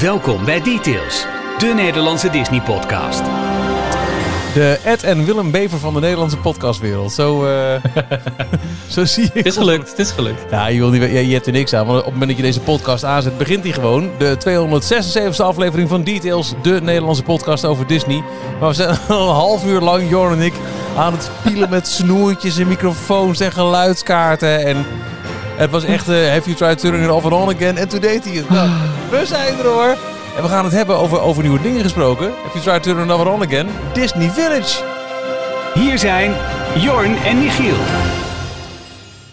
Welkom bij Details, de Nederlandse Disney-podcast. De Ed en Willem Bever van de Nederlandse podcastwereld. Zo, uh, zo zie ik. Het is gelukt, het is gelukt. Ja, je, wil niet, je hebt er niks aan. Want op het moment dat je deze podcast aanzet, begint hij gewoon. De 276e aflevering van Details, de Nederlandse podcast over Disney. Maar we zijn al een half uur lang, Jorn en ik, aan het spielen met snoertjes en microfoons en geluidskaarten. En het was echt, uh, have you tried turning it off and on again? En toen deed hij het. Nou, we zijn er hoor. En we gaan het hebben over, over nieuwe dingen gesproken. Have you tried turning it off and on again? Disney Village. Hier zijn Jorn en Michiel.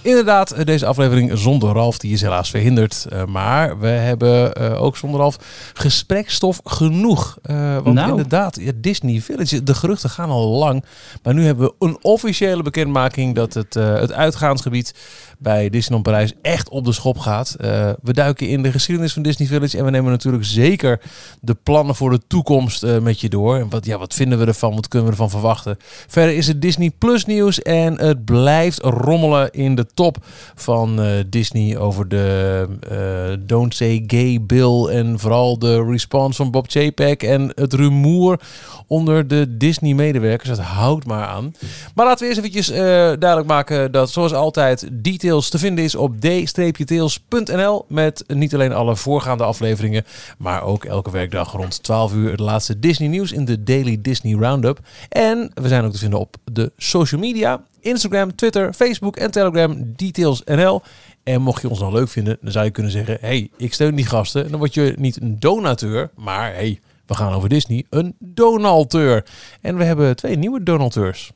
Inderdaad, eh, deze aflevering zonder Ralf, die is helaas verhinderd. Uh, maar we hebben uh, ook zonder Ralf gesprekstof genoeg. Uh, want nou. inderdaad, ja, Disney Village, de geruchten gaan al lang. Maar nu hebben we een officiële bekendmaking dat het, het uitgaansgebied bij Disneyland Parijs echt op de schop gaat. We duiken in de geschiedenis van Disney Village en we nemen natuurlijk zeker de plannen voor de toekomst met je door. En wat, ja, wat vinden we ervan? Wat kunnen we ervan verwachten? Verder is het Disney Plus nieuws en het blijft rommelen in de top van uh, Disney over de Don't Say Gay Bill en vooral de response van Bob Chapek en het rumoer onder de Disney-medewerkers. Het houdt maar aan. Maar laten we eerst eventjes duidelijk maken dat zoals altijd details te vinden is op d-tails.nl. Met niet alleen alle voorgaande afleveringen, maar ook elke werkdag rond 12 uur het laatste Disney nieuws in de Daily Disney Roundup. En we zijn ook te vinden op de social media. Instagram, Twitter, Facebook en Telegram Details.nl. En mocht je ons nog leuk vinden, dan zou je kunnen zeggen: hey, ik steun die gasten. En dan word je niet een donateur, maar hey, we gaan over Disney, een donateur. En we hebben twee nieuwe donateurs.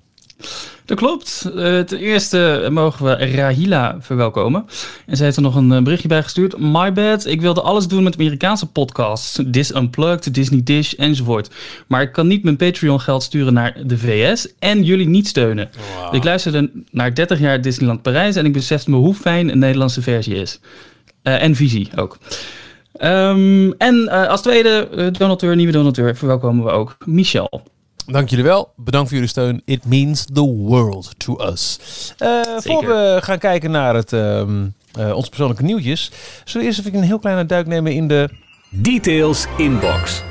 Dat klopt. Uh, ten eerste mogen we Rahila verwelkomen. En zij heeft er nog een eh, berichtje bij gestuurd. My bad, ik wilde alles doen met Amerikaanse podcasts. Dis Unplugged, Disney Dish enzovoort. Maar ik kan niet mijn Patreon geld sturen naar de VS en jullie niet steunen. Ik luisterde naar 30 jaar Disneyland Parijs en ik besefte me hoe fijn een Nederlandse versie is. Uh, en visie ook. Um, en als tweede donateur, nieuwe donateur, verwelkomen we ook Michel. Dank jullie wel. Bedankt voor jullie steun. It means the world to us. Uh, voor we gaan kijken naar het, um, uh, onze persoonlijke nieuwtjes, zullen we eerst even een heel kleine duik nemen in de Details Inbox.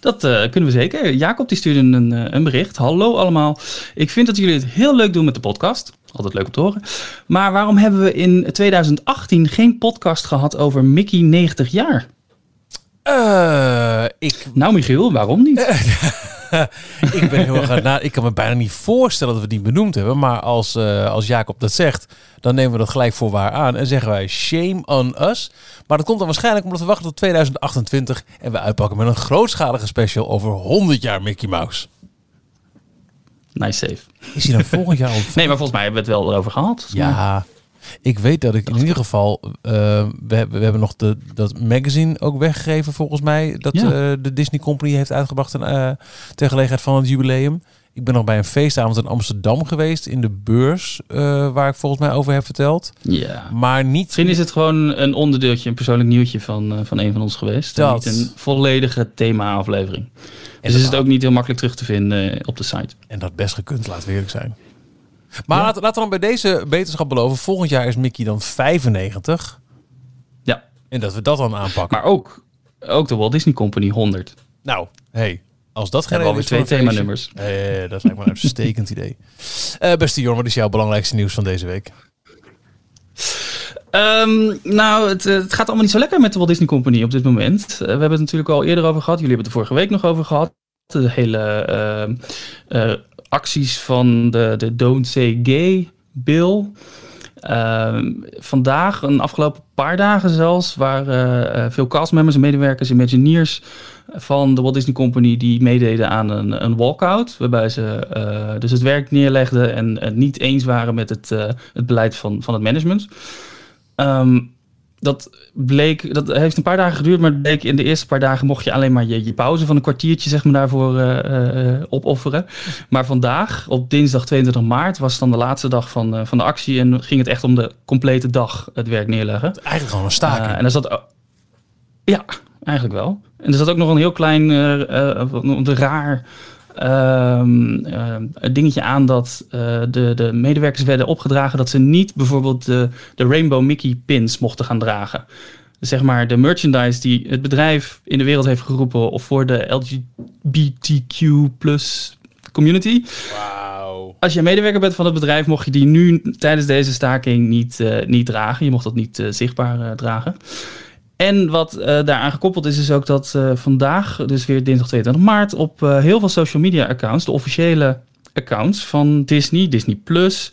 Dat uh, kunnen we zeker. Jacob die stuurde een, een bericht. Hallo allemaal. Ik vind dat jullie het heel leuk doen met de podcast. Altijd leuk om te horen. Maar waarom hebben we in 2018 geen podcast gehad over Mickey 90 jaar? Uh, ik... Nou, Michiel, waarom niet? ik ben heel erg na. Ik kan me bijna niet voorstellen dat we niet benoemd hebben. Maar als, uh, als Jacob dat zegt, dan nemen we dat gelijk voor waar aan. En zeggen wij shame on us. Maar dat komt dan waarschijnlijk omdat we wachten tot 2028. En we uitpakken met een grootschalige special over 100 jaar Mickey Mouse. Nice save. Is hij dan volgend jaar al? Nee, maar volgens mij hebben we het wel erover gehad. Ja, ik weet dat ik in ieder geval, uh, we, we hebben nog de, dat magazine ook weggegeven volgens mij, dat ja. uh, de Disney Company heeft uitgebracht uh, ter gelegenheid van het jubileum. Ik ben nog bij een feestavond in Amsterdam geweest, in de beurs, waar ik volgens mij over heb verteld. Ja. Maar niet... Misschien is het gewoon een onderdeeltje, een persoonlijk nieuwtje van, van een van ons geweest. Dat. Niet een volledige thema-aflevering. Dus is het ook niet heel makkelijk terug te vinden op de site. En dat best gekund, laten we eerlijk zijn. Maar ja. laten we dan bij deze beterschap beloven. Volgend jaar is Mickey dan 95. Ja. En dat we dat dan aanpakken. Maar ook, ook de Walt Disney Company 100. Nou, hey, als dat geen is twee themanummers. Eh, dat is eigenlijk maar een uitstekend idee. Uh, beste Jorn, wat is jouw belangrijkste nieuws van deze week? Um, nou, het, het, gaat allemaal niet zo lekker met de Walt Disney Company op dit moment. Uh, we hebben het natuurlijk al eerder over gehad. Jullie hebben het er vorige week nog over gehad. De hele uh, acties van de, de Don't Say Gay Bill. Uh, vandaag, een afgelopen paar dagen zelfs, waren uh, veel castmembers en medewerkers, Imagineers van de Walt Disney Company die meededen aan een, een walkout. Waarbij ze uh, dus het werk neerlegden en het niet eens waren met het, het beleid van, van het management. Um, dat bleek, dat heeft een paar dagen geduurd, maar bleek in de eerste paar dagen mocht je alleen maar je, je pauze van een kwartiertje zeg maar, daarvoor uh, uh, opofferen. Maar vandaag, op dinsdag 22 maart, was dan de laatste dag van, uh, van de actie en ging het echt om de complete dag het werk neerleggen. Eigenlijk gewoon een staking. en er zat, ja, eigenlijk wel. En er zat ook nog een heel klein, een raar um, uh, dingetje aan dat uh, de, de medewerkers werden opgedragen dat ze niet bijvoorbeeld de, de Rainbow Mickey pins mochten gaan dragen. zeg maar de merchandise die het bedrijf in de wereld heeft geroepen of voor de LGBTQ plus community. Als je medewerker bent van het bedrijf, mocht je die nu tijdens deze staking niet, uh, niet dragen. Je mocht dat niet uh, zichtbaar dragen. En wat daaraan gekoppeld is, is ook dat vandaag, dus weer dinsdag 22 maart, op heel veel social media accounts, de officiële accounts van Disney, Disney Plus,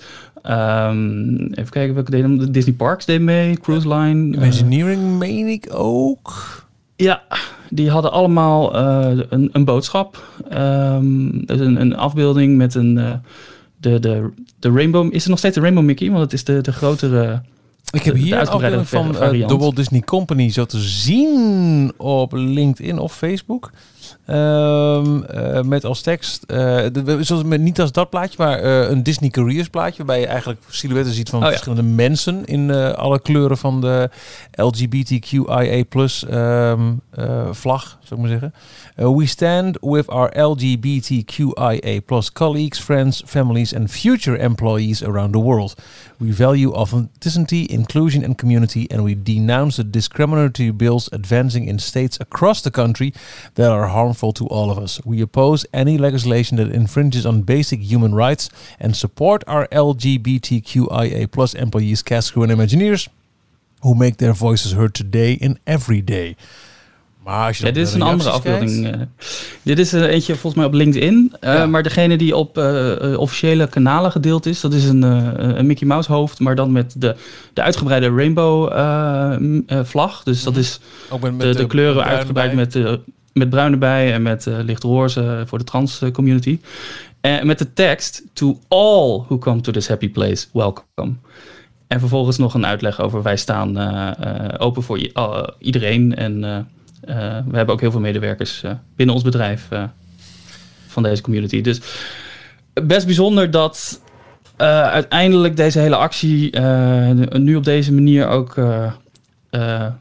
Um, even kijken welke deden. Disney Parks deed mee, Cruise Line. Imagineering uh, meen ik ook. Ja, die hadden allemaal een, een, boodschap. Um, een, een, afbeelding met een, de, de, de Rainbow. Is er nog steeds de Rainbow Mickey? Want het is de, de grotere. Ik heb hier een afbeelding van de Walt Disney Company zo te zien op LinkedIn of Facebook. Um, uh, met als tekst, uh, de, met, niet als dat plaatje, maar uh, een Disney Careers plaatje. Waarbij je eigenlijk silhouetten ziet van oh, verschillende ja. mensen in alle kleuren van de LGBTQIA plus um, vlag, zou ik maar zeggen. we stand with our LGBTQIA plus colleagues, friends, families and future employees around the world. We value authenticity, inclusion and community and we denounce the discriminatory bills advancing in states across the country that are harmful to all of us. We oppose any legislation that infringes on basic human rights and support our LGBTQIA plus employees, cast crew and Imagineers who make their voices heard today and every day. Maar als je ja, dit is een andere afbeelding. Uh, dit is uh, eentje volgens mij op LinkedIn. Uh, ja. Maar degene die op officiële kanalen gedeeld is, dat is een, een Mickey Mouse hoofd, maar dan met de, de uitgebreide rainbow vlag. Dus dat mhm. is Ook met, met de, de, kleuren uitgebreid met met bruin erbij en met uh, licht roze voor de trans community. En met de tekst: To all who come to this happy place, welcome. En vervolgens nog een uitleg over wij staan open voor iedereen. En we hebben ook heel veel medewerkers binnen ons bedrijf van deze community. Dus best bijzonder dat uiteindelijk deze hele actie nu op deze manier ook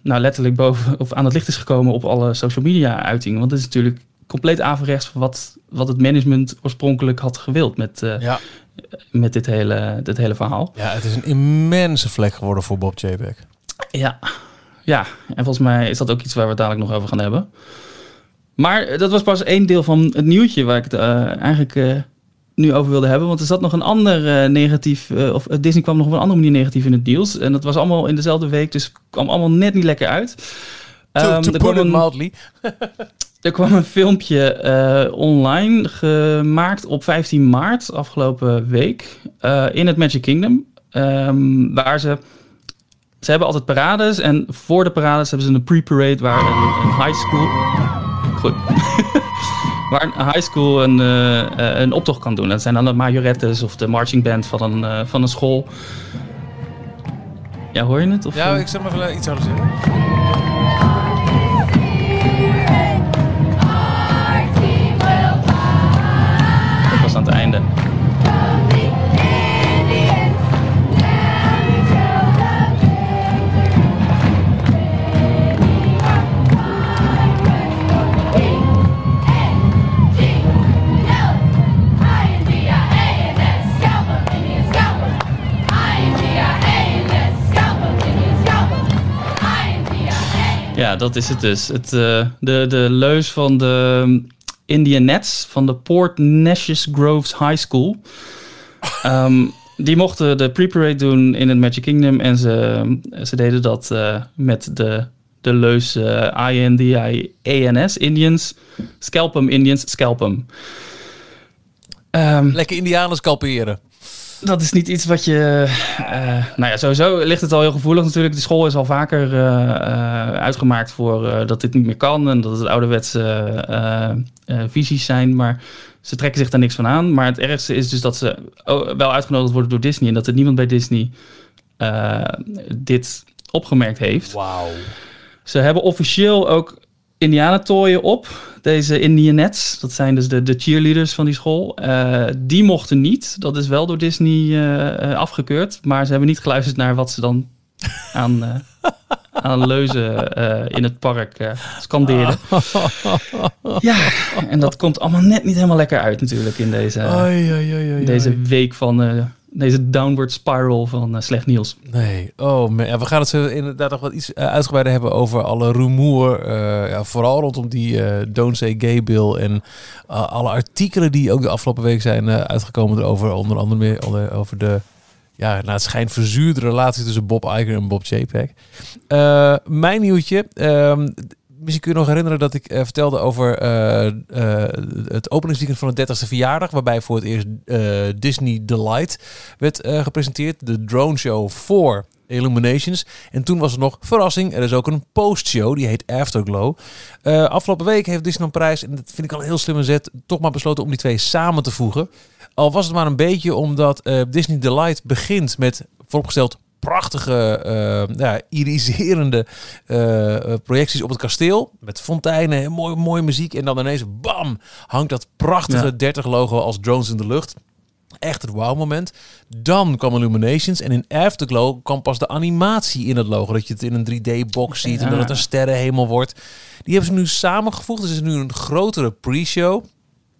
nou, letterlijk boven of aan het licht is gekomen op alle social media uitingen. Want het is natuurlijk compleet averechts van wat, wat het management oorspronkelijk had gewild met, uh, ja. met dit, hele, dit hele verhaal. Ja, het is een immense vlek geworden voor Bob Chapek. Ja. Ja, en volgens mij is dat ook iets waar we het dadelijk nog over gaan hebben. Maar dat was pas één deel van het nieuwtje waar ik het uh, eigenlijk nu over wilde hebben. Want er zat nog een ander uh, negatief, of Disney kwam nog op een andere manier negatief in het nieuws. En dat was allemaal in dezelfde week, dus kwam allemaal net niet lekker uit. To, um, to put it mildly. er kwam een filmpje online gemaakt op 15 maart afgelopen week in het Magic Kingdom. Um, waar ze ze hebben altijd parades en voor de parades hebben ze een pre-parade waar een, een high school. Goed. waar een high school een, uh, een optocht kan doen. Dat zijn dan de majorettes of de marching band van een, uh, van een school. Ja, hoor je het? Of, ja, ik zeg maar iets harder zeggen. Ja, dat is het dus. Het, uh, de, de leus van de um, Indian Nets van de Port Neches Groves High School. Um, die mochten de pre-parade doen in het Magic Kingdom. En ze, ze deden dat uh, met de, de leus uh, I-N-D-I-A-N-S, Indians. Scalpum Indians, scalpum. Um, Lekker Indianen scalperen dat is niet iets wat je. Uh, nou ja, sowieso ligt het al heel gevoelig natuurlijk. De school is al vaker uh, uitgemaakt voor dat dit niet meer kan en dat het ouderwetse visies zijn. Maar ze trekken zich daar niks van aan. Maar het ergste is dus dat ze wel uitgenodigd worden door Disney en dat er niemand bij Disney dit opgemerkt heeft. Wauw. Ze hebben officieel ook indianentooien op. Deze Indianettes, dat zijn dus de, de cheerleaders van die school. Uh, die mochten niet. Dat is wel door Disney uh, afgekeurd. Maar ze hebben niet geluisterd naar wat ze dan aan, uh, aan leuzen in het park scandeerden. ja, en dat komt allemaal net niet helemaal lekker uit natuurlijk in deze, deze week van deze downward spiral van slecht nieuws. Nee, oh man. We gaan het zo inderdaad nog wat iets uitgebreider hebben over alle rumoer. ja, vooral rondom die Don't Say Gay Bill en alle artikelen die ook de afgelopen week zijn uitgekomen erover. Onder andere meer over de ja, naar het schijnt verzuurde relatie tussen Bob Iger en Bob. Uh, mijn nieuwtje. Misschien kun je nog herinneren dat ik uh, vertelde over uh, het openingsweekend van de 30ste verjaardag. Waarbij voor het eerst Disney Delight werd gepresenteerd. De drone show voor Illuminations. En toen was er nog verrassing. Er is ook een postshow, die heet Afterglow. afgelopen week heeft Disney prijs, en dat vind ik al een heel slimme zet, toch maar besloten om die twee samen te voegen. Al was het maar een beetje omdat Disney Delight begint met vooropgesteld prachtige, uh, ja, iriserende uh, projecties op het kasteel. Met fonteinen en mooie, mooie muziek. En dan ineens, bam, hangt dat prachtige 30 logo als drones in de lucht. Echt het wow moment. Dan kwam Illuminations en in Afterglow kwam pas de animatie in het logo. Dat je het in een 3D-box ziet en dat het een sterrenhemel wordt. Die hebben ze nu samengevoegd. Dus het is nu een grotere pre-show.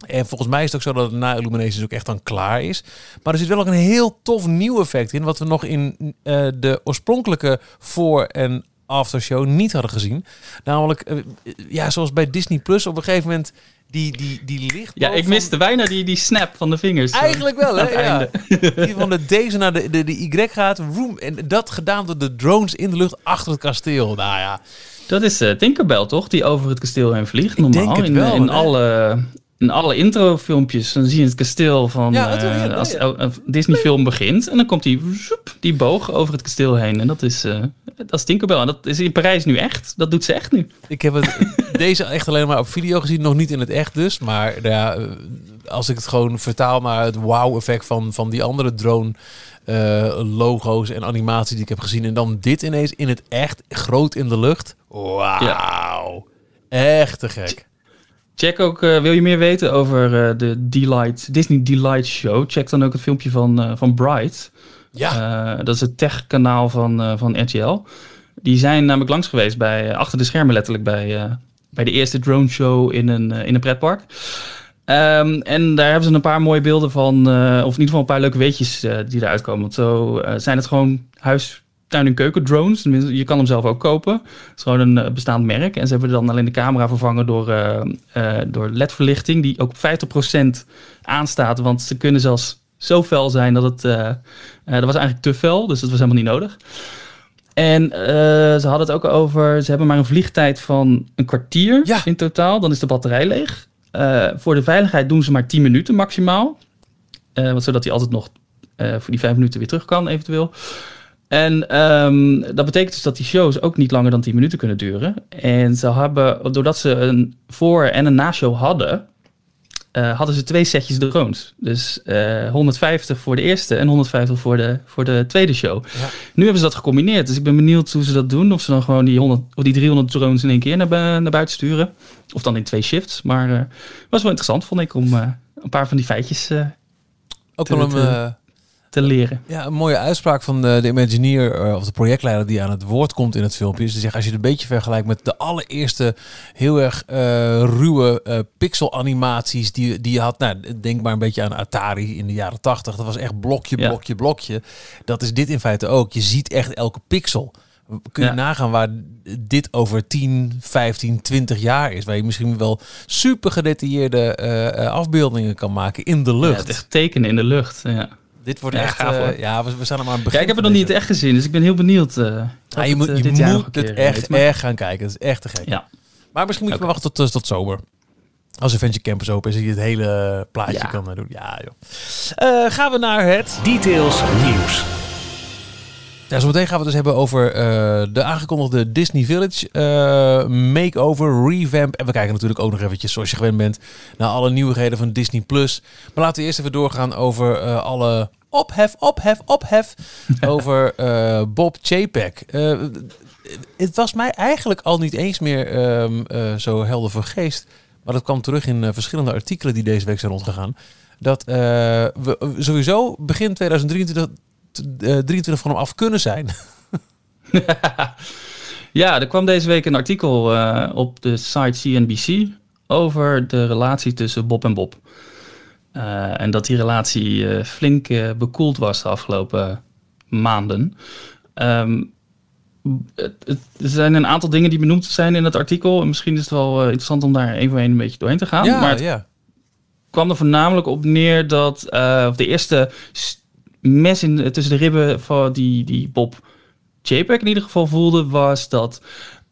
En volgens mij is het ook zo dat het na Illuminations ook echt dan klaar is. Maar er zit wel ook een heel tof nieuw effect in. Wat we nog in uh, de oorspronkelijke voor- en aftershow niet hadden gezien. Namelijk, uh, ja, zoals bij Disney Plus op een gegeven moment die, die, die licht. Ja, ik miste bijna die, die snap van de vingers. Eigenlijk wel, hè? Ja. Die van de deze naar de, de, de Y gaat. Room, en dat gedaan door de drones in de lucht achter het kasteel. Nou ja. Dat is uh, Tinkerbell, toch? Die over het kasteel heen vliegt. Normaal. Het wel, in, in alle in alle introfilmpjes, dan zie je het kasteel van ja, uh, als een Disney-film begint. En dan komt die, zoep, die boog over het kasteel heen. En dat is, uh, dat is Tinkerbell. En dat is in Parijs nu echt. Dat doet ze echt nu. Ik heb het, deze echt alleen maar op video gezien. Nog niet in het echt dus. Maar ja, eh, als ik het gewoon vertaal naar het wow-effect van, van die andere drone... Uh, logo's en animaties die ik heb gezien. En dan dit ineens in het echt groot in de lucht. Wauw. Echt te gek. Check ook, uh, wil je meer weten over uh, de Delight, Disney Delight Show? Check dan ook het filmpje van, uh, van Bright. Ja. dat is het tech-kanaal van, van RTL. Die zijn namelijk langs geweest bij, achter de schermen letterlijk, bij, bij de eerste drone show in een, in een pretpark. Um, en daar hebben ze een paar mooie beelden van, of in ieder geval een paar leuke weetjes die eruit komen. Want zo zijn het gewoon huis tuin- en keuken drones. Je kan hem zelf ook kopen. Het is gewoon een uh, bestaand merk. En ze hebben dan alleen de camera vervangen door, uh, uh, door LED-verlichting, die ook op 50% aanstaat. Want ze kunnen zelfs zo fel zijn dat het. dat was eigenlijk te fel, dus dat was helemaal niet nodig. En ze hadden het ook over. Ze hebben maar een vliegtijd van een kwartier ja. in totaal. Dan is de batterij leeg. voor de veiligheid doen ze maar 10 minuten maximaal. want zodat hij altijd nog voor die 5 minuten weer terug kan, eventueel. En um, dat betekent dus dat die shows ook niet langer dan 10 minuten kunnen duren. En ze hebben, doordat ze een voor- en een na-show hadden, uh, hadden ze twee setjes drones. Dus uh, eh, 150 voor de eerste en 150 voor de, voor de tweede show. Ja. Nu hebben ze dat gecombineerd. Dus ik ben benieuwd hoe ze dat doen. Of ze dan gewoon die, 100, of die 300 drones in één keer naar, naar buiten sturen. Of dan in twee shifts. Maar uh, was wel interessant, vond ik, om een paar van die feitjes ook wel een te leren. Ja, een mooie uitspraak van de, de Imagineer uh, of de projectleider die aan het woord komt in het filmpje. Is te zeggen, als je het een beetje vergelijkt met de allereerste heel erg uh, ruwe uh, pixel animaties die, die je had. Nou, denk maar een beetje aan Atari in de jaren tachtig. Dat was echt blokje, blokje, blokje. Dat is dit in feite ook. Je ziet echt elke pixel. Kun je nagaan waar dit over 10, 15, 20 jaar is. Waar je misschien wel super gedetailleerde afbeeldingen kan maken in de lucht. Ja, echt tekenen in de lucht. Ja. Dit wordt echt... Uh, ja, we, we zijn er maar aan het begin. ik heb het nog niet echt gezien, dus ik ben heel benieuwd. Uh, ja, je moet, het, uh, je moet het echt erg gaan kijken. Het is echt te gek. Ja. Maar misschien moet je okay. wachten tot, tot zomer. Als Adventure Campus open is, je het hele plaatje ja. kan doen. Ja, joh. gaan we naar het... Details nieuws. Ja, zometeen gaan we het dus hebben over uh, de aangekondigde Disney Village uh, makeover, revamp. En we kijken natuurlijk ook nog eventjes, zoals je gewend bent, naar alle nieuwigheden van Disney+. Plus. Maar laten we eerst even doorgaan over uh, alle ophef, ophef, ophef over Bob Chapek. het was mij eigenlijk al niet eens meer um, zo helder voor geest. Maar dat kwam terug in verschillende artikelen die deze week zijn rondgegaan. Dat we sowieso begin 2023 23 eh, van hem af kunnen zijn. ja, er kwam deze week een artikel uh, op de site CNBC over de relatie tussen Bob en Bob. en dat die relatie flink bekoeld was de afgelopen maanden. Ehm, er zijn een aantal dingen die benoemd zijn in het artikel. En misschien is het wel interessant om daar voor één een beetje doorheen te gaan. Ja, maar het ja. kwam er voornamelijk op neer dat of de eerste mes in, tussen de ribben van die, die Bob JPEG in ieder geval voelde, was dat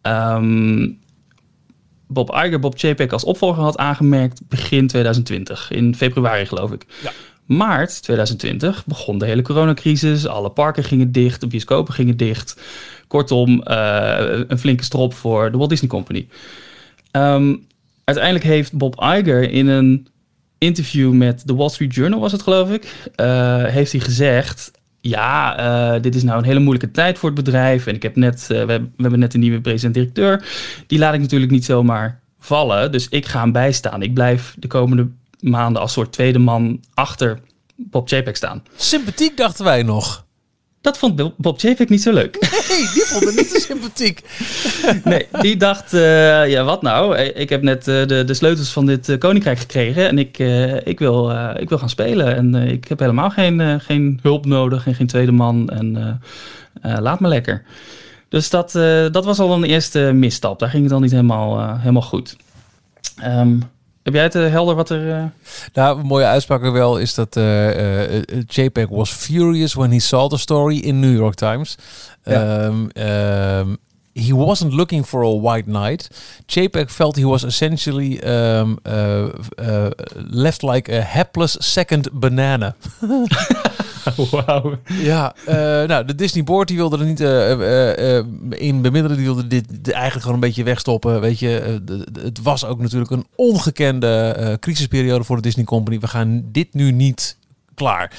ehm, Bob Iger Bob JPEG als opvolger had aangemerkt begin 2020, in februari geloof ik. Ja. Maart 2020 begon de hele coronacrisis, alle parken gingen dicht, de bioscopen gingen dicht. Kortom, uh, een flinke strop voor de Walt Disney Company. Ehm, uiteindelijk heeft Bob Iger in een interview met The Wall Street Journal, was het geloof ik, uh, heeft hij gezegd: ja, uh, dit is nou een hele moeilijke tijd voor het bedrijf. En ik heb net, uh, we, we, hebben net een nieuwe president-directeur. Die laat ik natuurlijk niet zomaar vallen. Dus ik ga hem bijstaan. Ik blijf de komende maanden als soort tweede man achter Bob JPEG staan. Sympathiek dachten wij nog. Dat vond Bob Chapek niet zo leuk. Nee, die vond het niet zo sympathiek. nee, die dacht, uh, ja wat nou? Ik heb net uh, de, de sleutels van dit uh, koninkrijk gekregen en ik, ik, wil, ik wil gaan spelen. En ik heb helemaal geen, geen hulp nodig en geen tweede man en laat me lekker. Dus dat, dat was al een eerste misstap. Daar ging het dan niet helemaal, helemaal goed. Um, heb jij het uh, helder wat er... Uh... Nou, een mooie uitspraak wel is dat uh, JPEG was furious when he saw the story in New York Times. Ja. Um, um, he wasn't looking for a white knight. JPEG felt he was essentially um, uh, uh, left like a hapless second banana. Wauw. Ja, uh, nou, de Disney Board die wilde er niet in bemiddelen. Die wilde dit eigenlijk gewoon een beetje wegstoppen. Weet je, het was ook natuurlijk een ongekende crisisperiode voor de Disney Company. We gaan dit nu niet klaar.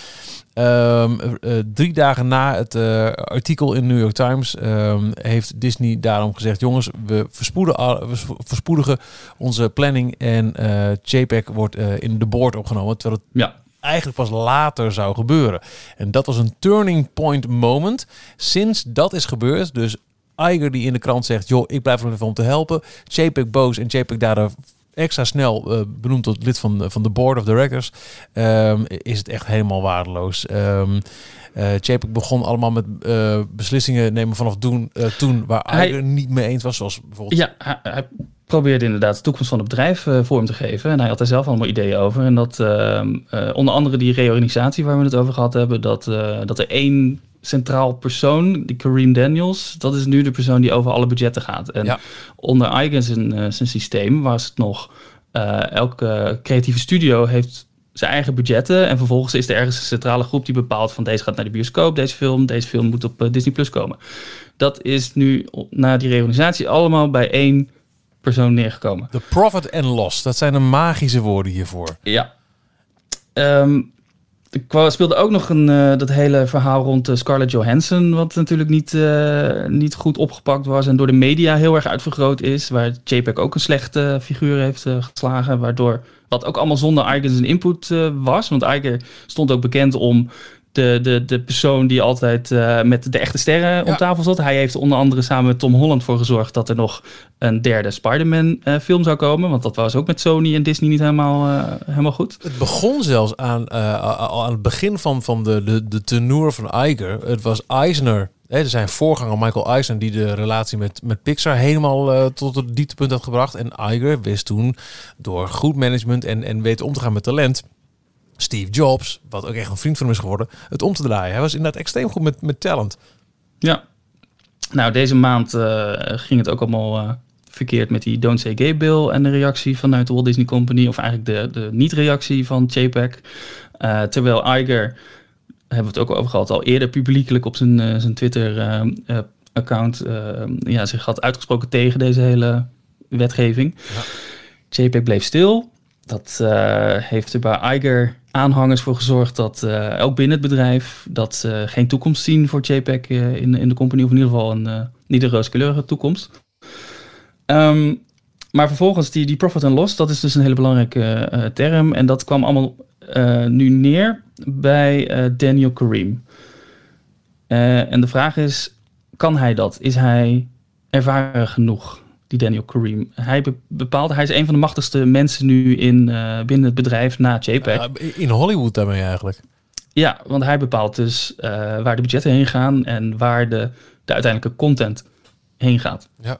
Um, uh, drie dagen na het uh, artikel in New York Times um, heeft Disney daarom gezegd: jongens, we, verspoedigen, we verspoedigen onze planning en uh, JPEG wordt in de board opgenomen. Terwijl het ja. Eigenlijk pas later zou gebeuren. En dat was een turning point moment. Sinds dat is gebeurd, dus Iger die in de krant zegt: joh, ik blijf er even om te helpen. JPEG boos en JPEG daar extra snel uh, benoemd tot lid van, van de board of directors, um, is het echt helemaal waardeloos. Um, uh, begon allemaal met uh, beslissingen nemen vanaf doen, toen waar hij niet mee eens was, zoals bijvoorbeeld. Ja, hij, hij probeerde inderdaad de toekomst van het bedrijf vorm te geven. En hij had er zelf allemaal ideeën over. En dat ehm, onder andere die reorganisatie waar we het over gehad hebben, dat, dat er één centraal persoon, die Kareem Daniels, dat is nu de persoon die over alle budgetten gaat. En onder Eigen zijn, zijn systeem was het nog, elke creatieve studio heeft zijn eigen budgetten en vervolgens is er ergens een centrale groep die bepaalt van deze gaat naar de bioscoop, deze film, deze film moet op Disney Plus komen. Dat is nu na die reorganisatie allemaal bij één persoon neergekomen. De profit and loss, dat zijn de magische woorden hiervoor. Ja. Um, ik speelde ook nog een, uh, dat hele verhaal rond uh, Scarlett Johansson, wat natuurlijk niet, uh, niet goed opgepakt was en door de media heel erg uitvergroot is, waar JPEG ook een slechte figuur heeft geslagen, waardoor wat ook allemaal zonder Iger zijn input was, want Iger stond ook bekend om de, de, de persoon die altijd uh, met de echte sterren op tafel zat. Hij heeft onder andere samen met Tom Holland voor gezorgd dat er nog een derde Spider-Man uh, film zou komen. Want dat was ook met Sony en Disney niet helemaal, uh, helemaal goed. Het begon zelfs aan, aan het begin van, van de, de, de tenor van Iger. Het was Eisner er zijn voorganger Michael Eisner die de relatie met, met Pixar helemaal tot het dieptepunt had gebracht. En Iger wist toen door goed management en, en weten om te gaan met talent Steve Jobs, wat ook echt een vriend van hem is geworden, het om te draaien. Hij was inderdaad extreem goed met, met talent. Ja. Nou, deze maand uh, ging het ook allemaal uh, verkeerd met die Don't Say Gay bill en de reactie vanuit de Walt Disney Company, of eigenlijk de, de niet-reactie van JPEG. Uh, terwijl Iger, hebben we het ook over gehad, al eerder publiekelijk op zijn, zijn Twitter-account ja, zich had uitgesproken tegen deze hele wetgeving. Ja. JPEG bleef stil. Dat heeft er bij Iger aanhangers voor gezorgd dat uh, ook binnen het bedrijf dat ze geen toekomst zien voor JPEG uh, in, in de company, of in ieder geval een niet een rooskleurige toekomst. Um, maar vervolgens die, die profit and loss, dat is dus een hele belangrijke term. En dat kwam allemaal nu neer bij Daniel Kareem. en de vraag is, kan hij dat? Is hij ervaren genoeg? Die Daniel Kareem. Hij bepaalt, hij is een van de machtigste mensen nu in, binnen het bedrijf na JPEG. in Hollywood daarmee eigenlijk. Ja, want hij bepaalt dus waar de budgetten heen gaan en waar de, de uiteindelijke content heen gaat. Ja.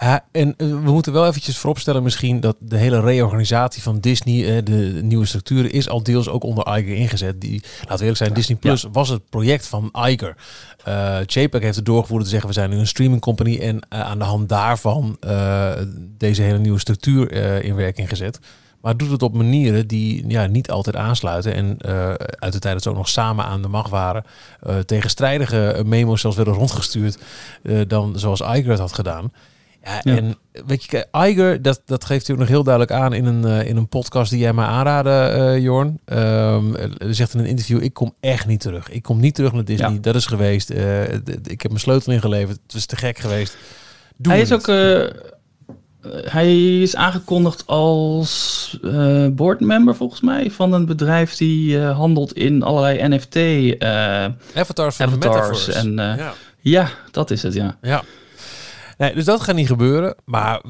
Ja, en eh, we moeten wel eventjes vooropstellen misschien dat de hele reorganisatie van Disney, eh, de nieuwe structuren, is al deels ook onder Iger ingezet. Die, laten we eerlijk zijn, Disney Plus was het project van Iger. Uh, JPEG heeft het doorgevoerd te zeggen, we zijn nu een streaming company en aan de hand daarvan deze hele nieuwe structuur in werking gezet. Maar doet het op manieren die ja, niet altijd aansluiten. En uit de tijd dat ze ook nog samen aan de macht waren, tegenstrijdige memo's zelfs werden rondgestuurd dan zoals Iger het had gedaan. Ja, En weet je, Iger, dat, dat geeft hij ook nog heel duidelijk aan in een, uh, in een podcast die jij mij aanraadde, uh, Jorn. Um, zegt in een interview, ik kom echt niet terug. Ik kom niet terug naar Disney. Dat is geweest. Uh, ik heb mijn sleutel ingeleverd. Het was te gek geweest. Doe hij is ook... hij is aangekondigd als boardmember volgens mij van een bedrijf die handelt in allerlei NFT. avatars van avatars En, ja. ja, dat is het, ja. Ja. Nee, dus dat gaat niet gebeuren. Maar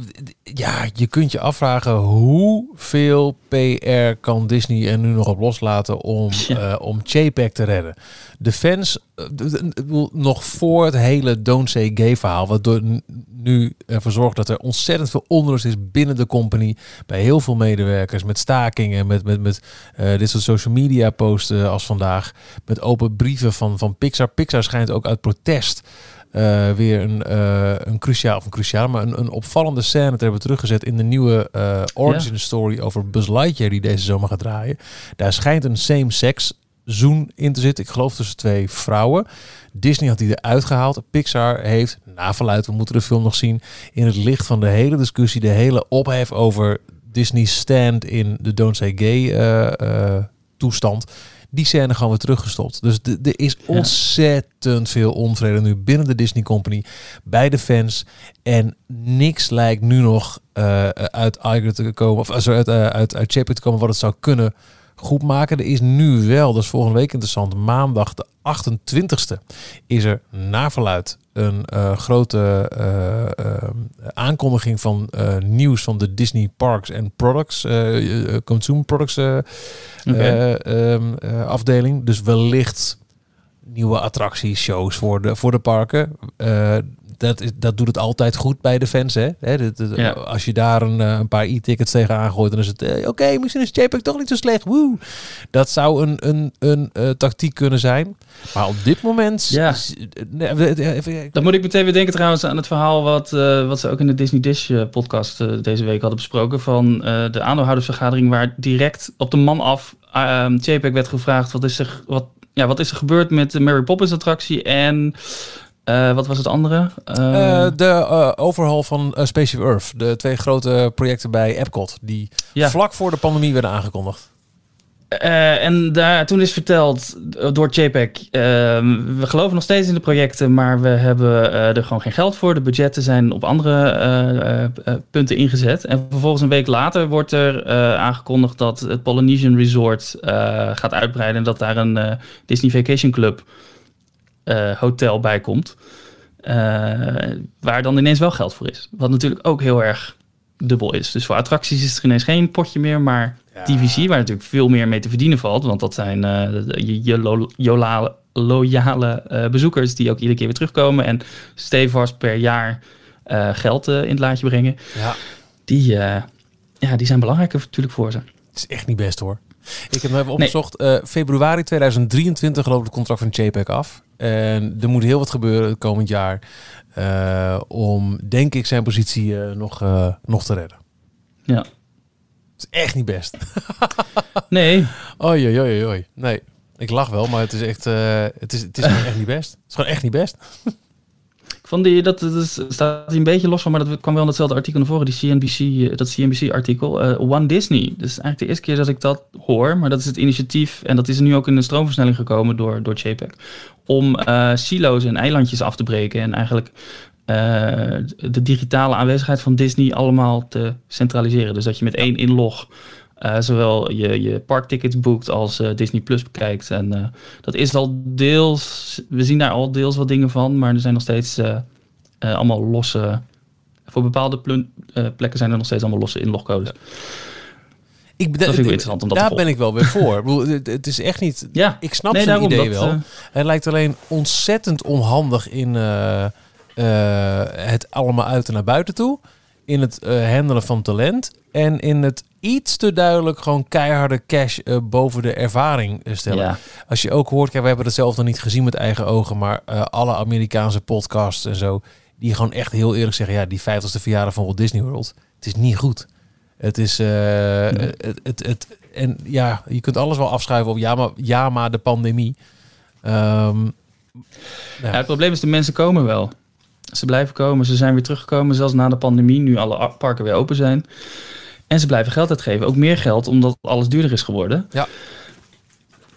ja, je kunt je afvragen hoeveel PR kan Disney er nu nog op loslaten om, ja. uh, om JPEG te redden. De fans, uh, nog voor het hele Don't Say Gay verhaal, wat door nu ervoor zorgt dat er ontzettend veel onrust is binnen de company, bij heel veel medewerkers, met stakingen, met, met, met uh, dit soort social media posten als vandaag, met open brieven van, van Pixar. Pixar schijnt ook uit protest uh, weer een, uh, een cruciaal, of een cruciaal, maar een, een opvallende scène te hebben teruggezet in de nieuwe uh, origin story over Buzz Lightyear die deze zomer gaat draaien. Daar schijnt een same-sex zoen in te zitten. Ik geloof tussen twee vrouwen. Disney had die eruit gehaald. Pixar heeft, na verluid, we moeten de film nog zien, in het licht van de hele discussie, de hele ophef over Disney's stand in de Don't Say Gay toestand die scène gewoon weer teruggestopt. Dus er is ontzettend veel onvrede nu binnen de Disney Company, bij de fans. En niks lijkt nu nog uh, uit Iger te komen, of uh, uit, uh, uit, uit Chapter te komen wat het zou kunnen goed maken. Er is nu wel, dat is volgende week interessant, maandag de 28ste is er na verluid een uh, grote uh, uh, aankondiging van nieuws van de Disney Parks and Products, Consumer Products okay. um, afdeling. Dus wellicht nieuwe attracties, shows voor de, voor de parken dat, is, dat doet het altijd goed bij de fans. Hè? hè Als je daar een, eh, een paar e-tickets tegen aangooit, dan is het uh, oké, misschien is JPEG toch niet zo slecht. Woe! Dat zou een, een, een uh, tactiek kunnen zijn. Maar op dit moment. Ja. Dan moet ik meteen weer denken trouwens aan het verhaal wat, uh, wat ze ook in de Disney Dish podcast deze week hadden besproken. Van de aandeelhoudersvergadering, waar direct op de man af JPEG werd gevraagd: wat is er, wat, ja, wat is er gebeurd met de Mary Poppins attractie? En uh, wat was het andere? Uh, de uh, overhaul van Spaceship Earth. De twee grote projecten bij Epcot. Die ja. vlak voor de pandemie werden aangekondigd. en daar, toen is verteld door JPEG, we geloven nog steeds in de projecten, maar we hebben er gewoon geen geld voor. De budgetten zijn op andere punten ingezet. En vervolgens een week later wordt er aangekondigd dat het Polynesian Resort gaat uitbreiden. En dat daar een Disney Vacation Club hotel bij komt. Uh, waar dan ineens wel geld voor is. Wat natuurlijk ook heel erg dubbel is. Dus voor attracties is er ineens geen potje meer, maar ja. TVC, waar natuurlijk veel meer mee te verdienen valt. Want dat zijn uh, je, je lo loyale, loyale bezoekers die ook iedere keer weer terugkomen en stevast per jaar geld in het laadje brengen. Ja. Die, ja, die zijn belangrijker natuurlijk voor ze. Het is echt niet best hoor. Ik heb hem even opgezocht. Nee. februari 2023 loopt het contract van JPEG af. En er moet heel wat gebeuren het komend jaar uh, om, denk ik, zijn positie uh, nog, nog te redden. Ja. Het is echt niet best. nee. Oei, oei, oei. Nee, ik lach wel, maar het is echt, het is, het is echt niet best. Het is gewoon echt niet best. Van die, dat, dat staat een beetje los van, maar dat kwam wel in hetzelfde artikel naar voren, die CNBC, dat CNBC-artikel. Uh, One Disney. Is eigenlijk de eerste keer dat ik dat hoor, maar dat is het initiatief, en dat is nu ook in de stroomversnelling gekomen door, door JPEG, om uh, silo's en eilandjes af te breken en eigenlijk uh, de digitale aanwezigheid van Disney allemaal te centraliseren. Dus dat je met één inlog uh, zowel je, je parktickets boekt als uh, Disney Plus bekijkt. En uh, dat is al deels, we zien daar al deels wat dingen van, maar er zijn nog steeds allemaal losse voor bepaalde plekken zijn er nog steeds allemaal losse inlogcodes. Ik, dat vind ik interessant om dat Daar ben ik wel weer voor. het, is echt niet... Ja. Ik snap nee, zijn idee wel. Het lijkt alleen ontzettend onhandig in het allemaal uit en naar buiten toe. In het handelen van talent. En in het iets te duidelijk gewoon keiharde cash boven de ervaring stellen. Ja. Als je ook hoort, kijk, we hebben het zelf nog niet gezien met eigen ogen. Maar alle Amerikaanse podcasts en zo. Die gewoon echt heel eerlijk zeggen. Ja, die 50ste verjaardag van Walt Disney World. Het is niet goed. Het is. Uh, het, het, het, en ja, je kunt alles wel afschuiven op ja, maar, ja, maar de pandemie. Um, ja. het probleem is, de mensen komen wel. Ze blijven komen. Ze zijn weer teruggekomen, zelfs na de pandemie, nu alle parken weer open zijn. En ze blijven geld uitgeven. Ook meer geld, omdat alles duurder is geworden. Ja.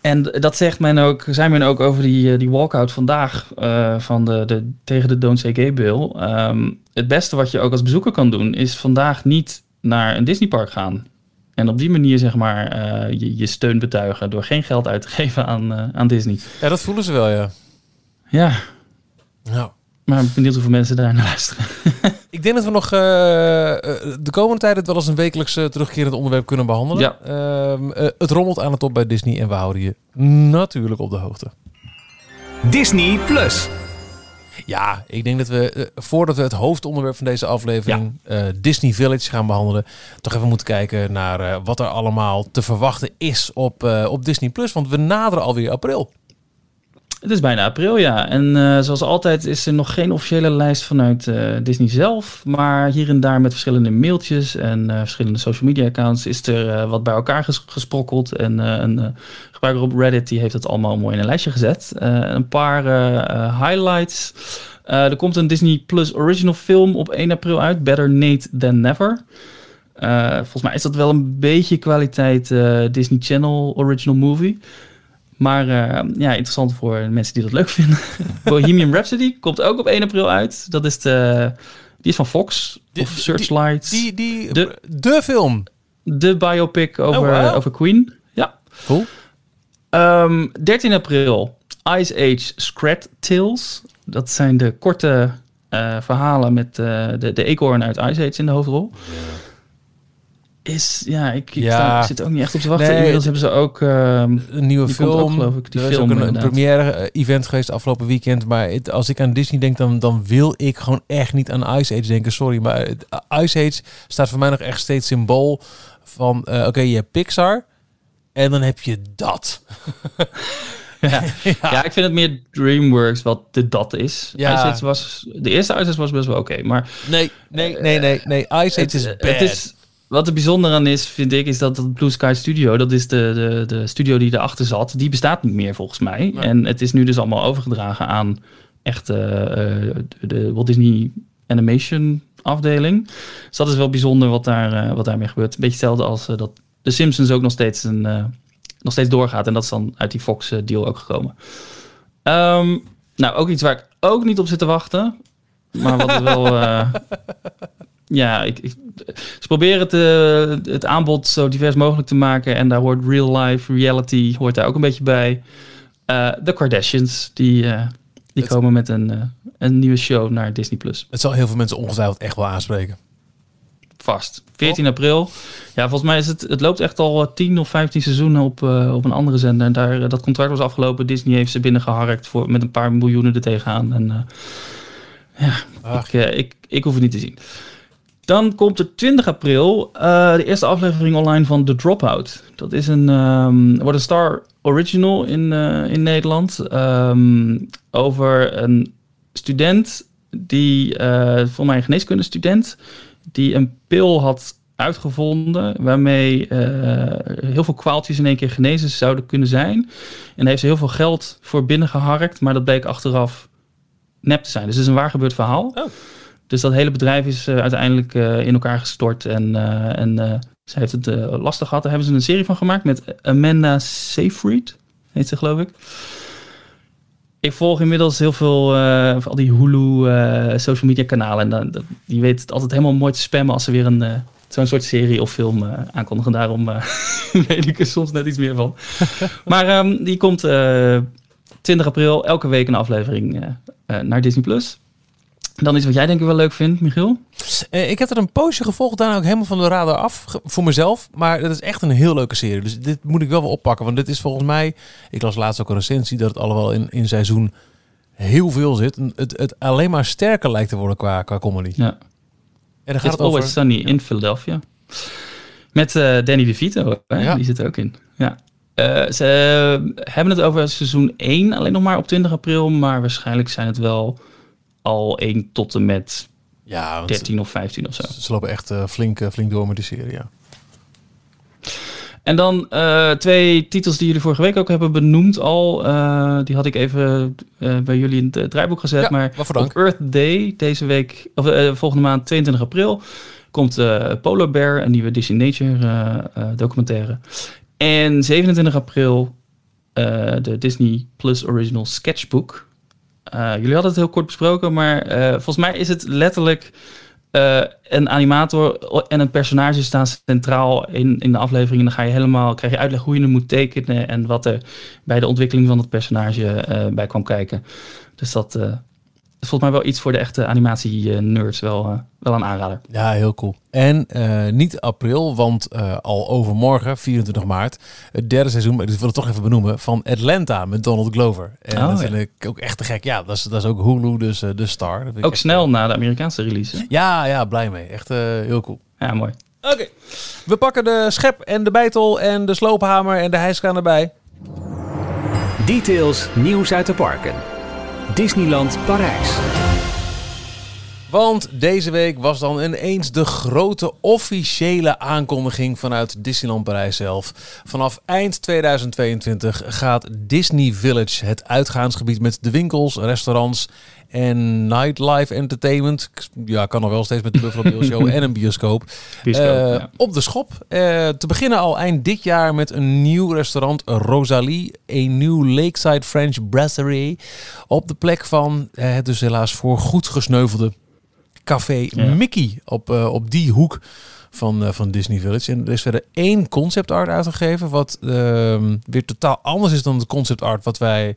En dat zegt men ook, zijn men ook over die, eh, die walkout vandaag uh, van de, de, tegen de Don't Say Gay bill. Um, het beste wat je ook als bezoeker kan doen, is vandaag niet naar een Disneypark gaan. En op die manier zeg maar uh, je, je, steun betuigen door geen geld uit te geven aan, uh, aan Disney. Ja, dat voelen ze wel, ja. Ja. Ja. Maar ik ben benieuwd hoeveel mensen daar naar luisteren. ik denk dat we nog uh, de komende tijd het wel eens een wekelijks terugkerend onderwerp kunnen behandelen. Ja. Ehm, het rommelt aan de top bij Disney en we houden je natuurlijk op de hoogte. Disney Plus. Ja, ik denk dat we, uh, voordat we het hoofdonderwerp van deze aflevering, uh, Disney Village, gaan behandelen, toch even moeten kijken naar uh, wat er allemaal te verwachten is op, op Disney Plus. Want we naderen alweer april. Het is bijna april, ja. En zoals altijd is er nog geen officiële lijst vanuit Disney zelf. Maar hier en daar met verschillende mailtjes en verschillende social media accounts is er wat bij elkaar gesprokkeld. En een gebruiker op Reddit die heeft het allemaal mooi in een lijstje gezet. een paar highlights. er komt een Disney Plus original film op 1 april uit. Better Nate Than Never. volgens mij is dat wel een beetje kwaliteit Disney Channel original movie. Maar uh, ja, interessant voor mensen die dat leuk vinden. Bohemian Rhapsody komt ook op 1 april uit. Dat is de, die is van Fox of Searchlight. Die, die, de, de film. De biopic over, oh, over Queen. Ja. Cool. Um, ehm, 13 april Ice Age Scrat Tales. Dat zijn de korte uh, verhalen met uh, de, de eekhoorn uit Ice Age in de hoofdrol. Is, ja, ik, ik, ja. zit ook niet echt op te wachten. Nee, Inmiddels hebben ze ook uh, een nieuwe film. Ook, geloof ik, die er film, is ook een, première eh, event geweest afgelopen weekend. Maar het, als ik aan Disney denk, dan, dan wil ik gewoon echt niet aan Ice Age denken. Sorry, maar het, Ice Age staat voor mij nog echt steeds symbool van, uh, oké, je hebt Pixar en dan heb je dat. ja. ja. ik vind het meer DreamWorks wat de dat is. Ja. Ice Age was, de eerste Ice Age was best wel oké, maar... Nee, nee, nee, nee, nee. Ice Age is bad. Het is, wat er bijzonder aan is, vind ik, is dat het Blue Sky Studio, dat is de, de, de studio die erachter zat, die bestaat niet meer volgens mij. En het is nu dus allemaal overgedragen aan echt uh, de Walt Disney Animation afdeling. Dus dat is wel bijzonder wat, daar, uh, wat daarmee gebeurt. Een beetje hetzelfde als dat de Simpsons ook nog steeds, een, nog steeds doorgaat. En dat is dan uit die Fox deal ook gekomen. Um, nou, ook iets waar ik ook niet op zit te wachten. Maar wat wel ja, ik, ik, ze proberen het, uh, het aanbod zo divers mogelijk te maken. En daar hoort real life, reality, hoort daar ook een beetje bij. Uh, de Kardashians, die, uh, die komen met een, een nieuwe show naar Disney+. Plus. Het zal heel veel mensen ongetwijfeld echt wel aanspreken. Vast. 14 april. Ja, volgens mij is het, het loopt echt al 10 of 15 seizoenen op, op een andere zender. En daar, dat contract was afgelopen. Disney heeft ze binnengeharkt voor, met een paar miljoenen er tegenaan. En ja, ik, ik, ik hoef het niet te zien. Dan komt er 20 april uh, de eerste aflevering online van The Dropout. Dat is een, um, wordt Star Original in, uh, in Nederland. Um, over een student die, uh, voor mij een geneeskunde student, die een pil had uitgevonden waarmee heel veel kwaaltjes in één keer genezen zouden kunnen zijn. En daar heeft ze heel veel geld voor binnengeharkt, maar dat bleek achteraf nep te zijn. Dus het is een waar gebeurd verhaal. Oh. Dus dat hele bedrijf is uh, uiteindelijk uh, in elkaar gestort. En, uh, en ze heeft het lastig gehad. Daar hebben ze een serie van gemaakt met Amanda Seyfried. Heet ze, geloof ik. Ik volg inmiddels heel veel van al die Hulu social media kanalen. En dan, die weet het altijd helemaal mooi te spammen als ze weer een zo'n soort serie of film aankondigen. Daarom weet ik er soms net iets meer van. maar um, die komt 20 april, elke week een aflevering naar Disney Plus. Dan iets wat jij denk ik wel leuk vindt, Michiel? Uh, ik heb er een poosje gevolgd, daarna ook helemaal van de radar af voor mezelf. Maar het is echt een heel leuke serie. Dus dit moet ik wel wel oppakken. Want dit is volgens mij, ik las laatst ook een recensie, dat het allemaal in, in seizoen heel veel zit. Het, het alleen maar sterker lijkt te worden qua, qua comedy. Ja. En dan gaat het Always over... Sunny in Philadelphia. Met uh, Danny DeVito, hè? Ja. die zit er ook in. Ja. Uh, ze hebben het over seizoen 1 alleen nog maar op 20 april. Maar waarschijnlijk zijn het wel al 1 tot en met ja, 13 of 15 of zo. Ze lopen echt uh, flink, flink door met die serie, ja. En dan uh, twee titels die jullie vorige week ook hebben benoemd al. Uh, die had ik even uh, bij jullie in het draaiboek gezet. Ja, maar op Earth Day deze week, of volgende maand 22 april, komt Polar Bear, een nieuwe Disney Nature documentaire. En 27 april de Disney Plus Original Sketchbook. Jullie hadden het heel kort besproken, maar volgens mij is het letterlijk uh, een animator en een personage staan centraal in, in de aflevering. En dan ga je helemaal, krijg je uitleg hoe je hem moet tekenen en wat er bij de ontwikkeling van het personage bij kwam kijken. Dus dat, is volgens mij wel iets voor de echte animatie-nerds wel, uh, wel een aanrader. Ja, heel cool. En uh, niet april, want uh, al overmorgen, 24 maart, het derde seizoen, maar ik wil het toch even benoemen, van Atlanta met Donald Glover. En oh, dat vind ik ook echt te gek. Ja, dat is, dat is ook Hulu, dus de star. Ook snel na de Amerikaanse release. Ja, ja, blij mee. Echt heel cool. Ja, mooi. Oké. We pakken de schep en de bijtel en de sloophamer en de hijskraan erbij. Details, nieuws uit de parken. Disneyland Parijs. Want deze week was dan ineens de grote officiële aankondiging vanuit Disneyland Parijs zelf. Vanaf eind 2022 gaat Disney Village, het uitgaansgebied met de winkels, restaurants en nightlife entertainment. Ja, kan nog wel steeds met de Buffalo Bill Show en een bioscoop. bioscoop uh, Op de schop. Uh, te beginnen al eind dit jaar met een nieuw restaurant Rosalie. Een nieuw Lakeside French Brasserie. Op de plek van uh, het dus helaas voor goed gesneuvelde café Mickey. Op, op die hoek van, van Disney Village. En er is verder één concept art uitgegeven. Wat ehm, weer totaal anders is dan de concept art wat wij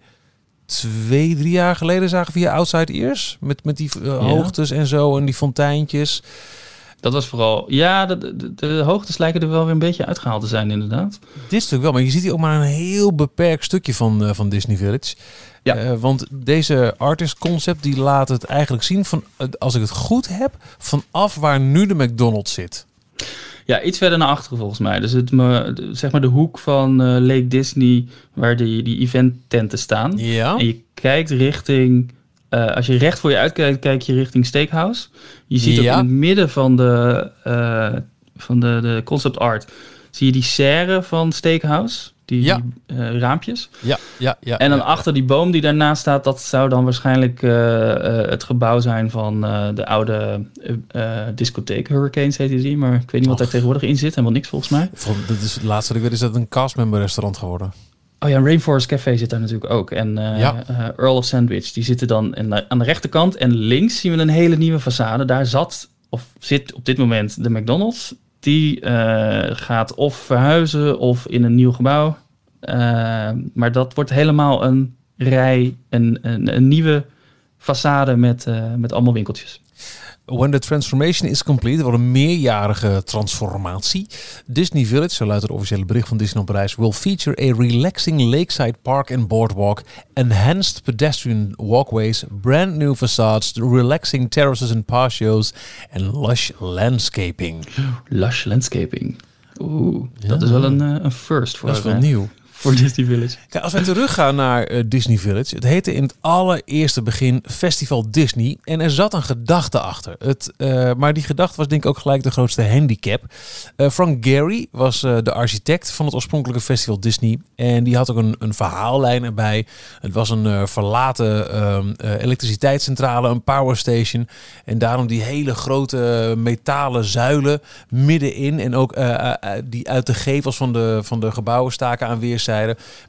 twee, drie jaar geleden zagen via Outside Ears. Met, met die uh, hoogtes en zo en die fonteintjes. Dat was vooral... Ja, de, de, de, hoogtes lijken er wel weer een beetje uitgehaald te zijn inderdaad. Dit stuk wel, maar je ziet hier ook maar een heel beperkt stukje van, uh, van Disney Village. Ja. Uh, want deze artist concept die laat het eigenlijk zien van, als ik het goed heb, vanaf waar nu de McDonald's zit. Ja, iets verder naar achteren volgens mij. Dus het, zeg maar de hoek van uh, Lake Disney, waar die, die event-tenten staan. Ja. En je kijkt richting, uh, als je recht voor je uitkijkt, kijk je richting Steakhouse. Je ziet ook in het midden van de, uh, van de, de concept art, zie je die serre van Steakhouse die, ja. uh, raampjes. Ja, ja, ja. En dan ja, achter die boom die daarnaast staat, dat zou dan waarschijnlijk uh, uh, het gebouw zijn van de oude discotheek. Hurricanes heet die, maar ik weet niet wat daar tegenwoordig in zit. Helemaal niks volgens mij. Dat is het laatste wat ik weet, is dat een castmember restaurant geworden. Oh ja, Rainforest Café zit daar natuurlijk ook. En ja. Earl of Sandwich, die zitten dan in, aan de rechterkant. En links zien we een hele nieuwe façade. Daar zat, of zit op dit moment de McDonald's die uh, gaat of verhuizen of in een nieuw gebouw. Uh, maar dat wordt helemaal een rij, een, een, een nieuwe façade met, uh, met allemaal winkeltjes. When the transformation is complete, wordt een meerjarige transformatie. Disney Village, zo luidt het officiële bericht van Disneyland Parijs, will feature a relaxing lakeside park and boardwalk, enhanced pedestrian walkways, brand new facades, relaxing terraces and patios, en lush landscaping. Lush landscaping. Oeh, dat is wel een, eh, een first voor Dat is wel nieuw voor Disney Village. Kijk, als we teruggaan naar uh, Disney Village. Het heette in het allereerste begin Festival Disney. En er zat een gedachte achter. Het, uh, maar die gedachte was denk ik ook gelijk de grootste handicap. Uh, Frank Gehry was de architect van het oorspronkelijke Festival Disney. En die had ook een, een verhaallijn erbij. Het was een verlaten ehm, elektriciteitscentrale, een powerstation. En daarom die hele grote metalen zuilen middenin. En ook die uit de gevels van de, van de gebouwen staken aan weerszijden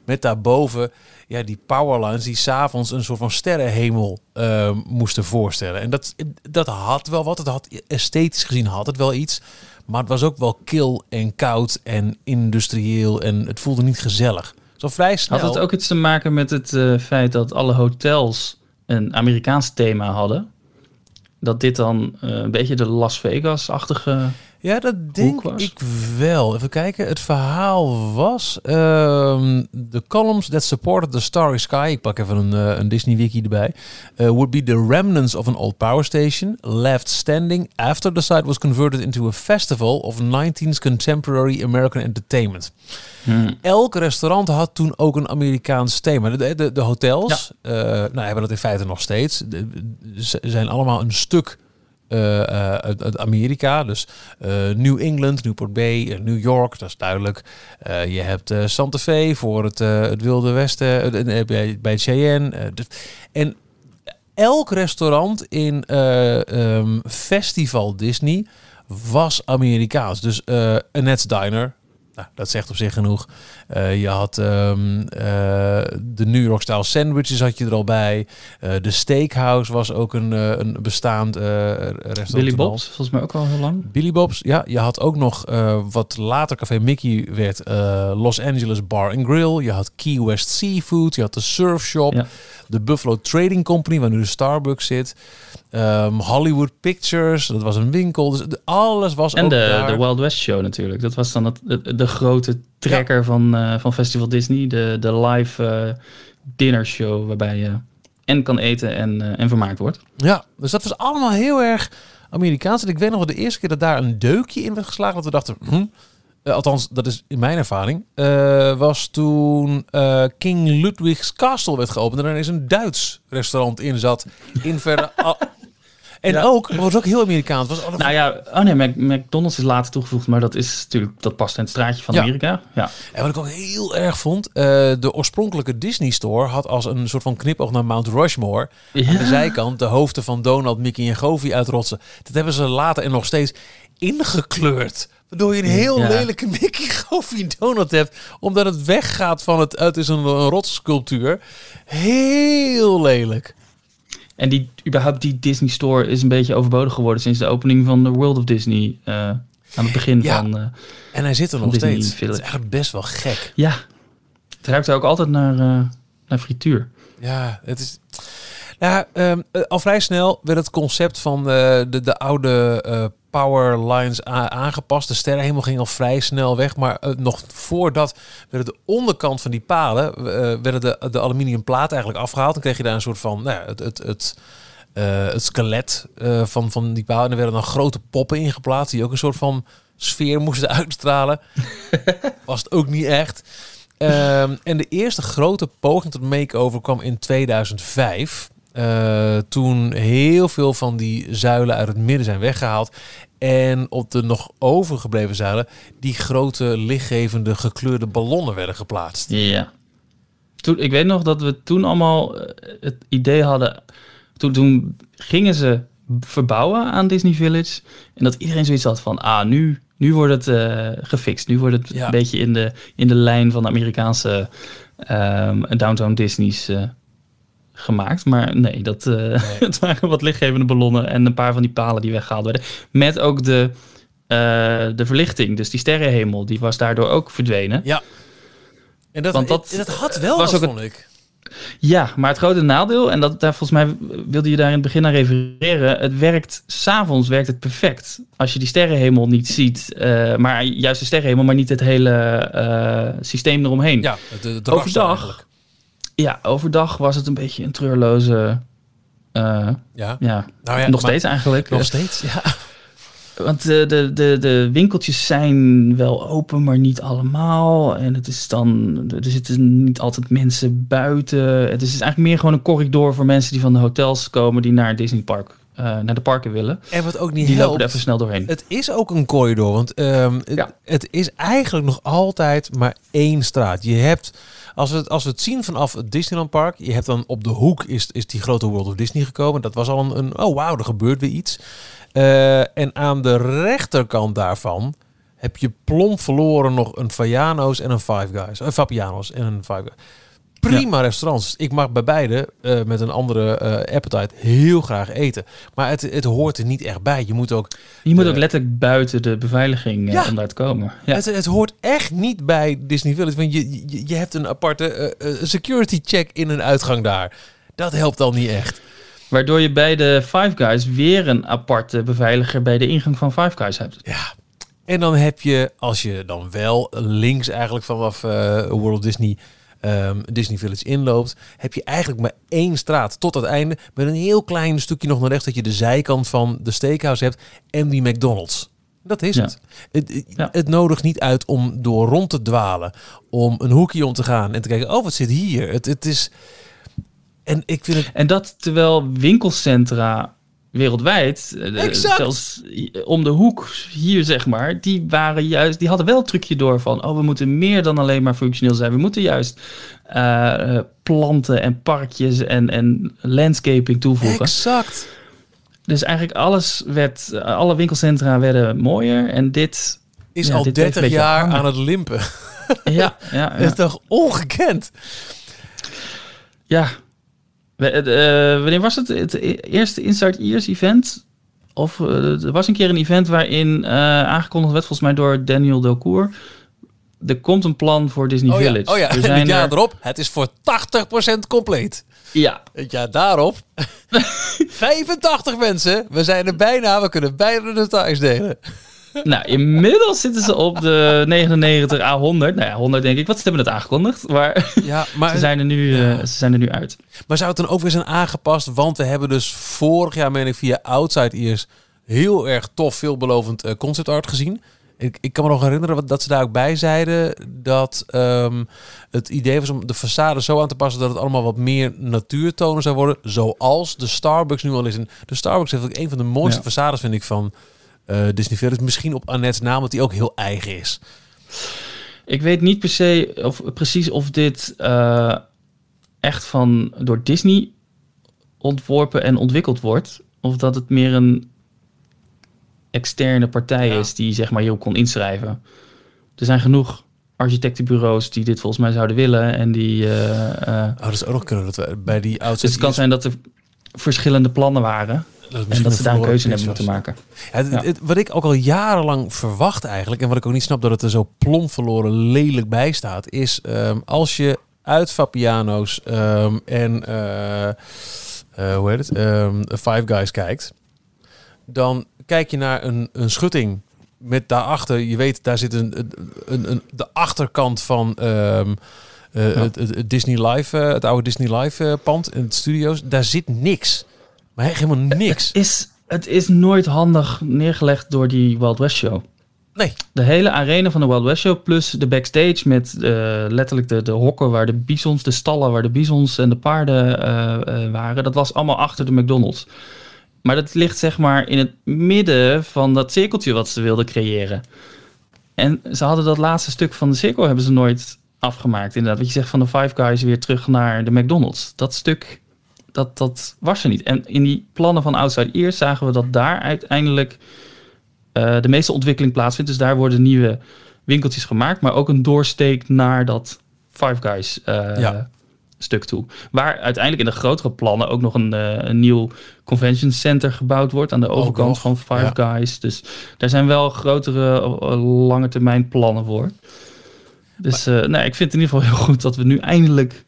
met daarboven ja, die powerlines die s'avonds een soort van sterrenhemel uh, moesten voorstellen. En dat, dat had wel wat. Het had esthetisch gezien had het wel iets. Maar het was ook wel kil en koud en industrieel. En het voelde niet gezellig. Zo vrij snel. Had het ook iets te maken met het uh, feit dat alle hotels een Amerikaans thema hadden? dat dit dan een beetje de Las Vegas-achtige ja, dat denk ik wel. Even kijken. Het verhaal was... Uh, the columns that supported the Starry Sky... Ik pak even een, uh, een Disney-wiki erbij. Uh, would be the remnants of an old power station... left standing after the site was converted into a festival... of 19th contemporary American entertainment. Hmm. Elk restaurant had toen ook een Amerikaans thema. De, de, de hotels ja. uh, nou, hebben dat in feite nog steeds. Ze zijn allemaal een stuk uh, uit, Amerika. Dus uh, New England, Newport Bay, New York, dat is duidelijk. je hebt Santa Fe voor het, het Wilde Westen, bij, bij Cheyenne. En elk restaurant in um, Festival Disney was Amerikaans. Dus Annette's Diner, nou, dat zegt op zich genoeg. Uh, je had um, uh, de New York style sandwiches had je er al bij. Uh, de Steakhouse was ook een, een bestaand restaurant. Billy Bob's, volgens mij ook al heel lang. Billy Bob's, ja. Je had ook nog wat later Café Mickey werd Los Angeles Bar and Grill. Je had Key West Seafood. Je had de Surf Shop. Ja. De Buffalo Trading Company, waar nu de Starbucks zit. Um, Hollywood Pictures, dat was een winkel. Dus alles was en ook de, daar. de Wild West Show natuurlijk. Dat was dan het, de, de grote trekker van, uh, van Festival Disney. De, de live uh, dinner show waarbij je en kan eten en, uh, en vermaakt wordt. Ja, dus dat was allemaal heel erg Amerikaans. En ik weet nog wel de eerste keer dat daar een deukje in werd geslagen. Dat we dachten, hm, uh, althans, dat is in mijn ervaring, uh, was toen uh, King Ludwig's Castle werd geopend en er ineens een Duits restaurant in zat. In verder. en ja. ook, was ook heel Amerikaans. Was nou ja, oh nee, Mac McDonald's is later toegevoegd, maar dat is natuurlijk, dat past in het straatje van ja. Amerika. Ja. En wat ik ook heel erg vond, de oorspronkelijke Disney Store had als een soort van knipoog naar Mount Rushmore ja. aan de zijkant de hoofden van Donald, Mickey en Goofy uitrotsen. Dat hebben ze later en nog steeds ingekleurd. Waardoor je een heel ja. lelijke Mickey Goofy Donald hebt. Omdat het weggaat van het... Het is een, een rotsculptuur. Heel lelijk. En die, überhaupt die Disney Store is een beetje overbodig geworden... sinds de opening van de World of Disney... Uh, aan het begin ja. van... Uh, en hij zit er nog Disney steeds. Het is eigenlijk best wel gek. Ja. Het ruikt ook altijd naar, uh, naar frituur. Ja, het is... Nou, um, al vrij snel werd het concept van de, de oude power lines aangepast. De sterrenhemel ging al vrij snel weg. Maar nog voordat werden de onderkant van die palen... Werden de, de aluminium plaat eigenlijk afgehaald. Dan kreeg je daar een soort van... Nou, het, het, het, het skelet van, van die palen. En er werden dan grote poppen ingeplaatst... die ook een soort van sfeer moesten uitstralen. Was het ook niet echt. Um, en de eerste grote poging tot make-over kwam in 2005... Uh, toen heel veel van die zuilen uit het midden zijn weggehaald. En op de nog overgebleven zuilen die grote lichtgevende gekleurde ballonnen werden geplaatst. Ja. Toen, ik weet nog dat we toen allemaal het idee hadden. Toen, toen gingen ze verbouwen aan Disney Village. En dat iedereen zoiets had van, ah, nu, nu wordt het uh, gefixt. Nu wordt het ja. een beetje in de, in de lijn van de Amerikaanse um, Downtown Disney's uh, gemaakt. Maar nee, dat uh, nee. het waren wat lichtgevende ballonnen en een paar van die palen die weggehaald werden. Met ook de, uh, de verlichting, dus die sterrenhemel, die was daardoor ook verdwenen. Ja. En dat, Want dat, dat had wel was wat, ook vond ik. Ja, maar het grote nadeel, en dat, daar, volgens mij wilde je daar in het begin naar refereren, het werkt, s'avonds werkt het perfect. Als je die sterrenhemel niet ziet, uh, maar juist de sterrenhemel, maar niet het hele uh, systeem eromheen. Ja, de, Overdag, eigenlijk. Ja, overdag was het een beetje een treurloze. Uh, ja. ja. Nou ja, nog steeds eigenlijk. Nog steeds, ja. Want de, de, de, de winkeltjes zijn wel open, maar niet allemaal. En het is dan, er zitten niet altijd mensen buiten. Het is eigenlijk meer gewoon een corridor voor mensen die van de hotels komen, die naar Disney Park uh, naar de parken willen. En wat ook niet Die helpt, lopen er even snel doorheen. Het is ook een corridor, want um, ja. het, het is eigenlijk nog altijd maar één straat. Je hebt als we, het, als we het zien vanaf het Disneyland Park, je hebt dan op de hoek is, is die grote World of Disney gekomen. Dat was al een, een oh wauw, er gebeurt weer iets. Uh, en aan de rechterkant daarvan heb je plomp verloren nog een Fayano's en een Five Guys. Een Fabiano's en een Five Guys. Prima ja. restaurants. Ik mag bij beide uh, met een andere uh, appetite heel graag eten. Maar het, het hoort er niet echt bij. Je moet ook... Je moet ook letterlijk buiten de beveiliging ja. om daar te komen. Ja. Het, het, hoort echt niet bij Disney Village. Want je, je, je hebt een aparte security check in een uitgang daar. Dat helpt al niet echt. Waardoor je bij de Five Guys weer een aparte beveiliger bij de ingang van Five Guys hebt. Ja. En dan heb je, als je dan wel links eigenlijk vanaf uh, World Disney um, Disney Village inloopt, heb je eigenlijk maar één straat tot het einde. Met een heel klein stukje nog naar rechts dat je de zijkant van de steakhouse hebt en die McDonald's. Dat is het. Het, het nodigt niet uit om door rond te dwalen, om een hoekje om te gaan en te kijken, oh wat zit hier? Het, het is... En, ik vind het... en dat terwijl winkelcentra wereldwijd, eh, exact. zelfs om de hoek hier zeg maar, die waren juist, die hadden wel het trucje door van, oh we moeten meer dan alleen maar functioneel zijn. We moeten juist uh, planten en parkjes en, en landscaping toevoegen. Exact. Dus eigenlijk alles werd, alle winkelcentra werden mooier en dit is al 30 jaar aan het limpen. Ja, ja, ja. Dat is toch ongekend? Ja, wanneer was het? Het eerste Inside Ears event? Of uh, er was een keer een event waarin uh, aangekondigd werd, volgens mij door Daniel Delcourt. Er komt een plan voor Disney oh Village. Ja, oh ja, het jaar erop, het is voor 80% compleet. Ja. Het jaar daarop, 85 mensen. We zijn er bijna, we kunnen bijna de details delen. Nou, inmiddels zitten ze op de 99 A 100. Nou ja, 100 denk ik. Wat ze hebben het aangekondigd. Maar, ja, maar ze, zijn er nu, ja. ze zijn er nu uit. Maar zou het dan ook weer zijn aangepast? Want we hebben dus vorig jaar, meen ik, via Outside Ears heel erg tof, veelbelovend uh, concept art gezien. Ik, ik kan me nog herinneren dat ze daar ook bij zeiden dat um, het idee was om de façade zo aan te passen dat het allemaal wat meer natuurtonen zou worden. Zoals de Starbucks nu al is. En de Starbucks heeft ook een van de mooiste ja. façades, vind ik, van Disney Village. Misschien op Annette's naam, dat die ook heel eigen is. Ik weet niet per se of precies of dit uh, echt van door Disney ontworpen en ontwikkeld wordt. Of dat het meer een externe partij ja. is die zeg maar heel kon inschrijven. Er zijn genoeg architectenbureaus die dit volgens mij zouden willen en die. Uh, uh, oh, dat is ook nog kunnen dat we bij die oudste. Dus het kan zijn dat er verschillende plannen waren. Dat en dat ze daar een keuze in hebben moeten maken. Ja, het, het, wat ik ook al jarenlang verwacht eigenlijk, en wat ik ook niet snap dat het er zo plom verloren lelijk bij staat, is um, als je uit Fabiano's um, en uh, uh, hoe heet het, um, Five Guys kijkt, dan kijk je naar een, een schutting met daarachter, je weet, daar zit een, een, een de achterkant van um, uh, ja. het, het, Disney Live, uh, het oude Disney Live uh, pand in het studio's, daar zit niks. Maar helemaal niks. Het is, het is nooit handig neergelegd door die Wild West Show. Nee. De hele arena van de Wild West Show plus de backstage met uh, letterlijk de, de hokken waar de bisons, de stallen waar de bisons en de paarden uh, uh, waren. Dat was allemaal achter de McDonald's. Maar dat ligt zeg maar in het midden van dat cirkeltje wat ze wilden creëren. En ze hadden dat laatste stuk van de cirkel hebben ze nooit afgemaakt. Inderdaad, wat je zegt van de Five Guys weer terug naar de McDonald's. Dat stuk dat, dat was er niet. En in die plannen van Outside Ears zagen we dat daar uiteindelijk uh, de meeste ontwikkeling plaatsvindt. Dus daar worden nieuwe winkeltjes gemaakt, maar ook een doorsteek naar dat Five Guys uh, ja. stuk toe. Waar uiteindelijk in de grotere plannen ook nog een, uh, een nieuw convention center gebouwd wordt aan de overkant van Five ja. Guys. Dus daar zijn wel grotere lange termijn plannen voor. Dus maar, nou, ik vind het in ieder geval heel goed dat we nu eindelijk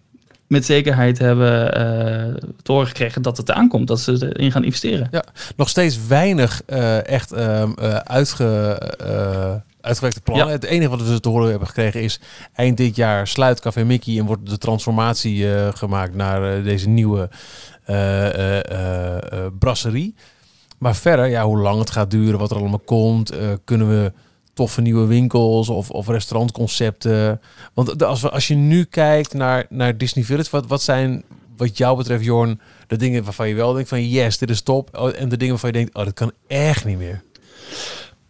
met zekerheid hebben uh, te horen gekregen dat het aankomt, dat ze erin gaan investeren. Ja, nog steeds weinig uh, echt uh, uitge, uitgewerkte plannen. Ja. Het enige wat we te horen hebben gekregen is eind dit jaar sluit Café Mickey en wordt de transformatie gemaakt naar deze nieuwe brasserie. Maar verder, ja, hoe lang het gaat duren, wat er allemaal komt, kunnen we toffe nieuwe winkels of, of restaurantconcepten. Want als, we, als je nu kijkt naar, naar Disney Village, wat, wat zijn wat jou betreft, Jorn, de dingen waarvan je wel denkt van yes, dit is top. Oh, en de dingen waarvan je denkt, oh, dat kan echt niet meer.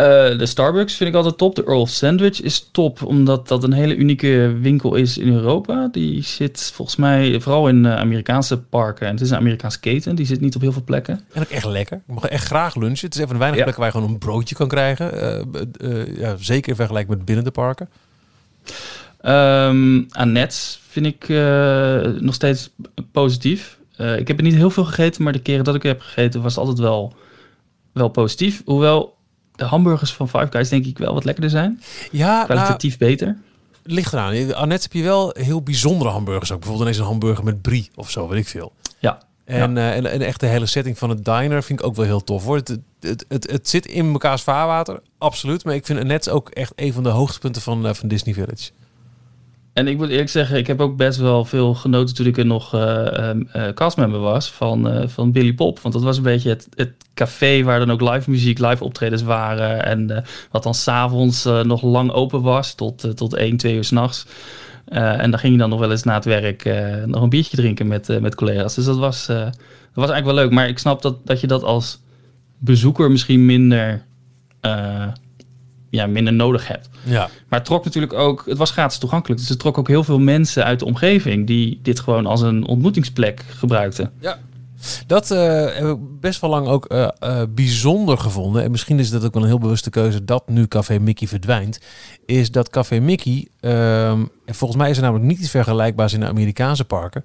Uh, de Starbucks vind ik altijd top. De Earl Sandwich is top, omdat dat een hele unieke winkel is in Europa. Die zit volgens mij vooral in uh, Amerikaanse parken. En het is een Amerikaanse keten, die zit niet op heel veel plekken. En ook echt lekker. Ik mag echt graag lunchen. Het is even een weinig ja. plekken waar je gewoon een broodje kan krijgen. Uh, ja, zeker in vergelijking met binnen de parken. Um, Annette vind ik nog steeds positief. ik heb er niet heel veel gegeten, maar de keren dat ik heb gegeten was altijd wel, wel positief. Hoewel de hamburgers van Five Guys denk ik wel wat lekkerder zijn. Ja, kwalitatief nou, beter. Ligt eraan. Annette heb je wel heel bijzondere hamburgers ook. Bijvoorbeeld ineens een hamburger met brie of zo, weet ik veel. Ja. En, ja. en, en echt de hele setting van het diner vind ik ook wel heel tof hoor. Het, het, het, het zit in mekaars vaarwater, absoluut. Maar ik vind net ook echt een van de hoogtepunten van, van Disney Village. En ik moet eerlijk zeggen, ik heb ook best wel veel genoten toen ik er nog uh, uh, castmember was van, uh, van Billy Pop. Want dat was een beetje het, het café waar dan ook live muziek, live optredens waren. En wat dan s'avonds nog lang open was, tot, tot 1, 2 uur s'nachts. en dan ging je dan nog wel eens na het werk nog een biertje drinken met, met collega's. Dus dat was, dat was eigenlijk wel leuk. Maar ik snap dat, dat je dat als bezoeker misschien minder ja, minder nodig hebt. Ja. Maar het trok natuurlijk ook, het was gratis toegankelijk. Dus het trok ook heel veel mensen uit de omgeving die dit gewoon als een ontmoetingsplek gebruikten. Ja. Dat uh, heb ik best wel lang ook uh, uh, bijzonder gevonden. En misschien is dat ook wel een heel bewuste keuze dat nu Café Mickey verdwijnt. Is dat Café Mickey, ehm, en volgens mij is er namelijk niet iets vergelijkbaars in de Amerikaanse parken.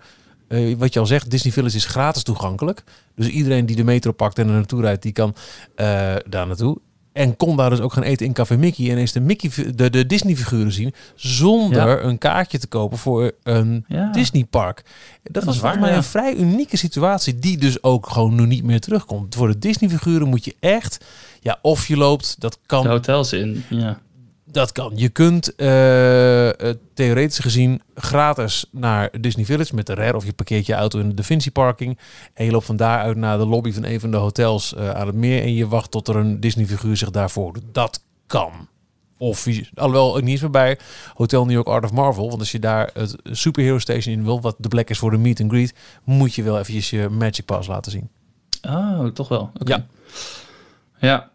wat je al zegt, Disney Village is gratis toegankelijk. Dus iedereen die de metro pakt en er naartoe rijdt, die kan daar naartoe. En kon daar dus ook gaan eten in Café Mickey. En eens de, Mickey, de, de Disney-figuren zien. Zonder een kaartje te kopen voor een ja. Disney-park. Dat, was volgens mij een vrij unieke situatie. Die dus ook gewoon nu niet meer terugkomt. Voor de Disney-figuren moet je echt. Ja, of je loopt, dat kan. De hotels in. Ja. Dat kan. Je kunt uh, theoretisch gezien gratis naar Disney Village met de Rare of je parkeert je auto in de Da Vinci parking en je loopt van daaruit naar de lobby van een van de hotels uh, aan het meer en je wacht tot er een Disney figuur zich daarvoor doet. Dat kan. Of alhoewel niet eens meer bij Hotel New York Art of Marvel, want als je daar het superhero station in wil, wat de plek is voor de meet and greet, moet je wel eventjes je Magic Pass laten zien. Oh, toch wel. Okay. Ja. Ja,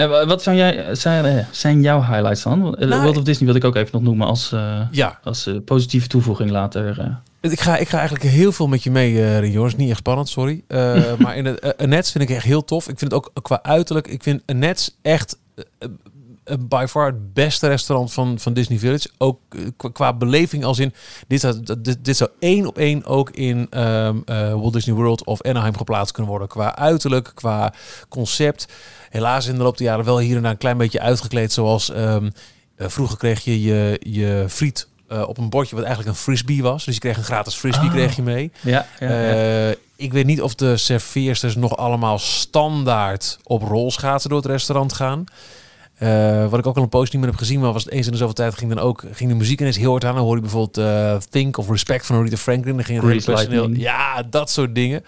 en wat zijn, jij, zijn, eh, zijn jouw highlights dan? Eh, nou, World of Disney wil ik ook even nog noemen als, uh, ja. als uh, positieve toevoeging later. Uh. Ik, ga, ik ga eigenlijk heel veel met je mee, uh, jongens. Niet echt spannend, sorry. maar in het Nets vind ik echt heel tof. Ik vind het ook qua uiterlijk. Ik vind Nets echt by far het beste restaurant van, van Disney Village. Ook qua, beleving als in... Dit, dit, dit zou één op één ook in um, Walt Disney World of Anaheim geplaatst kunnen worden. Qua uiterlijk, qua concept helaas in de loop der jaren wel hier en daar een klein beetje uitgekleed. Zoals um, vroeger kreeg je je, je friet uh, op een bordje wat eigenlijk een frisbee was. Dus je kreeg een gratis frisbee oh. kreeg je mee. Ja, ja, ja. Ik weet niet of de serveersters nog allemaal standaard op rolschaatsen door het restaurant gaan. Uh, wat ik ook al een post niet meer heb gezien, maar was het eens in de zoveel tijd ging dan ook ging de muziek ineens heel hard aan. Dan hoor je bijvoorbeeld Think of Respect van Rita Franklin. Dan ging het personeel. Ja, dat soort dingen.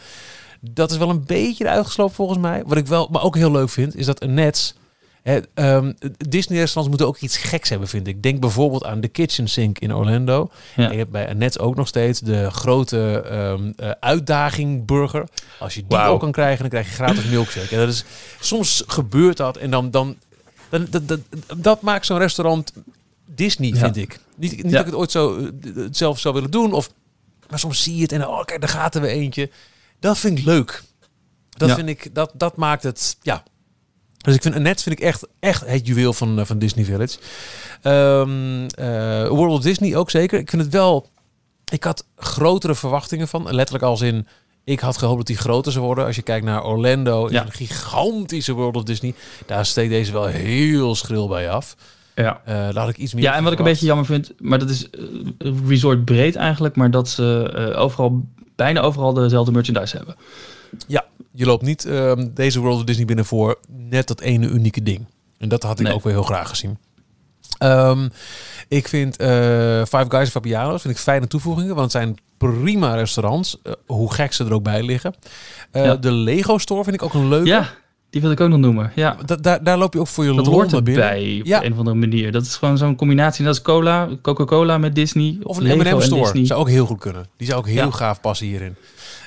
Dat is wel een beetje uitgeslopen volgens mij. Wat ik wel, maar ook heel leuk vind, is dat een Nets... um, Disney-restaurants moeten ook iets geks hebben, vind ik. Denk bijvoorbeeld aan de Kitchen Sink in Orlando. Ja. En je hebt bij Nets ook nog steeds de grote um, uitdaging burger. Als je die wow. ook kan krijgen, dan krijg je gratis milkshake. En dat is, soms gebeurt dat en dan... dan, dan dat, dat, dat maakt zo'n restaurant Disney, ja. vind ik. Niet, niet ja. dat ik het ooit zo uh, zelf zou willen doen. Of, maar soms zie je het en oh, kijk, daar gaat er weer eentje. Dat vind ik leuk. Dat ja. vind ik, dat, dat maakt het, ja. Dus ik vind net vind ik echt, echt het juweel van, uh, van Disney Village. Um, uh, World of Disney ook zeker. Ik vind het wel, ik had grotere verwachtingen van. Letterlijk als in, ik had gehoopt dat die groter zou worden. Als je kijkt naar Orlando, ja. een gigantische World of Disney. Daar steekt deze wel heel schril bij af. Ja. Uh, daar had ik iets meer Ja, en wat ik een beetje jammer vind, maar dat is uh, resort breed eigenlijk, maar dat ze uh, overal bijna overal dezelfde merchandise hebben. Ja, je loopt niet uh, deze World of Disney binnen voor net dat ene unieke ding. En dat had ik nee. ook wel heel graag gezien. Um, ik vind Five Guys en Fabiano's vind ik fijne toevoegingen, want het zijn prima restaurants, uh, hoe gek ze er ook bij liggen. Uh, ja. De Lego Store vind ik ook een leuke. Ja. Die wil ik ook nog noemen. Ja. Da daar, daar loop je ook voor je dat hoort bij op ja. een of andere manier. Dat is gewoon zo'n combinatie. Dat is cola, Coca-Cola met Disney. Of een M&M store. Disney. Zou ook heel goed kunnen. Die zou ook heel ja. gaaf passen hierin.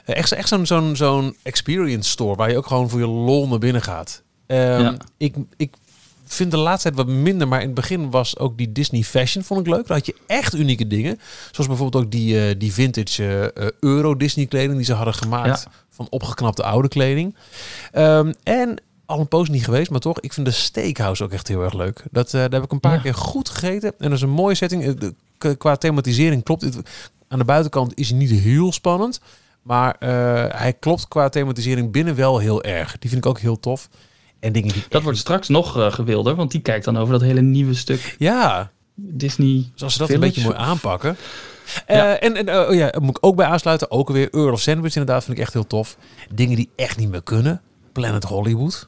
Uh, echt echt zo'n zo'n zo'n experience store waar je ook gewoon voor je lol naar binnen gaat. Um, ja. ik, ik vind de laatste tijd wat minder, maar in het begin was ook die Disney Fashion vond ik leuk. Daar had je echt unieke dingen. Zoals bijvoorbeeld ook die, uh, die vintage uh, Euro Disney kleding die ze hadden gemaakt ja. van opgeknapte oude kleding. Um, en al een poos niet geweest, maar toch, ik vind de steakhouse ook echt heel erg leuk. Dat, daar heb ik een paar ja. keer goed gegeten. En dat is een mooie setting. Qua thematisering klopt het. Aan de buitenkant is hij niet heel spannend. Maar hij klopt qua thematisering binnen wel heel erg. Die vind ik ook heel tof. En dingen die dat wordt straks nog uh, gewilder, want die kijkt dan over dat hele nieuwe stuk. Ja. Disney. Zoals ze dat een beetje mooi aanpakken. Ja. En, en oh ja, moet ik ook bij aansluiten. Ook weer Earl of Sandwich inderdaad vind ik echt heel tof. Dingen die echt niet meer kunnen. Planet Hollywood.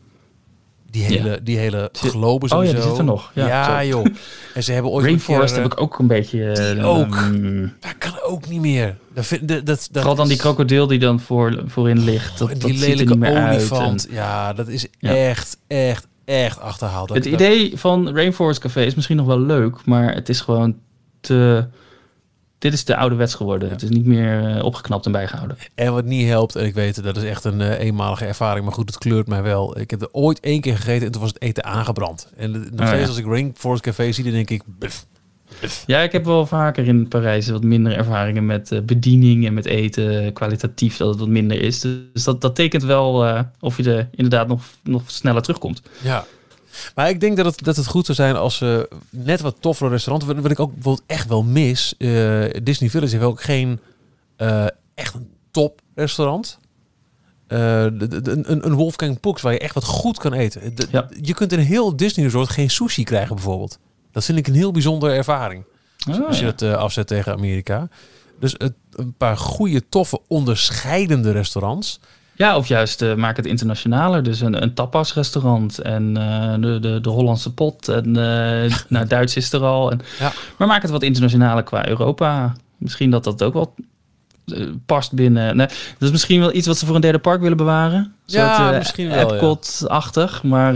Die hele, ja. die hele sowieso. Oh ja, die zit er nog. Ja, ja joh. En ze hebben ooit Rainforest heb ik ook een beetje... Die ook. Um, dat kan ook niet meer. Dat vind, dat, dat, Vooral dan die krokodil die dan voor, voorin ligt. Dat, oh, die dat lelijke olifant. En... Ja, dat is echt, echt, echt achterhaald. Het idee van Rainforest Café is misschien nog wel leuk, maar het is gewoon te dit is de ouderwets geworden. Het is niet meer uh, opgeknapt en bijgehouden. En wat niet helpt, en ik weet dat is echt een uh, eenmalige ervaring, maar goed, het kleurt mij wel. Ik heb er ooit één keer gegeten en toen was het eten aangebrand. En nog oh, steeds ja. als ik Rainforest Café zie, dan denk ik. Ja, ik heb wel vaker in Parijs wat minder ervaringen met uh, bediening en met eten, kwalitatief dat het wat minder is. Dus dat, dat tekent wel of je er inderdaad nog, nog sneller terugkomt. Ja, maar ik denk dat het, dat het goed zou zijn als ze net wat toffere restaurants... Wat ik ook bijvoorbeeld echt wel mis... Uh, Disney Village heeft ook geen uh, echt een top restaurant. Uh, een, een Wolfgang Pucks waar je echt wat goed kan eten. De, ja. Je kunt in een heel Disney resort geen sushi krijgen bijvoorbeeld. Dat vind ik een heel bijzondere ervaring. Oh, als je het afzet tegen Amerika. Dus een paar goede, toffe, onderscheidende restaurants... Ja, of juist uh, maak het internationaler. Dus een, een tapasrestaurant en uh, de, de, de Hollandse pot. En uh, nou, Duits is er al. En, ja. Maar maak het wat internationaler qua Europa. Misschien dat dat ook wel past binnen. Nee, dat is misschien wel iets wat ze voor een derde park willen bewaren. Ja, soort, misschien wel. Epcot-achtig, maar...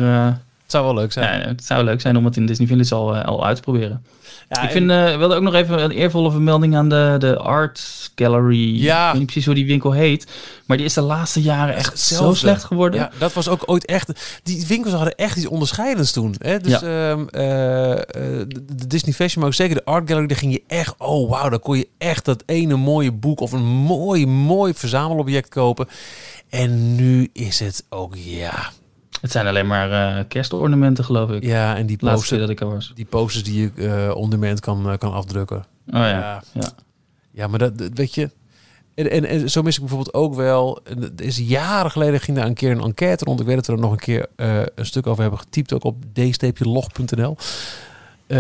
het zou wel leuk zijn. Ja, het zou leuk zijn om het in Disney Village al, al uit te proberen. Ja, ik vind, uh, wilde ook nog even een eervolle vermelding aan de, de Art Gallery. Ja. Ik weet niet precies hoe die winkel heet. Maar die is de laatste jaren echt zo slecht geworden. Ja, dat was ook ooit echt... Die winkels hadden echt iets onderscheidends toen. Hè? Dus ja. um, uh, de Disney Fashion, maar ook zeker de Art Gallery, daar ging je echt... Oh, wauw, daar kon je echt dat ene mooie boek of een mooi, mooi verzamelobject kopen. En nu is het ook, ja... Het zijn alleen maar uh, kerstornamenten, geloof ik. Ja, en die posters, dat ik er was. Die posters die je uh, kan, uh, kan afdrukken. Oh ja. Ja, ja. ja maar dat, weet je. En, en, en, zo mis ik bijvoorbeeld ook wel. Het is jaren geleden ging daar een keer een enquête rond. Ik weet dat we er nog een keer een stuk over hebben getypt, ook op d-log.nl.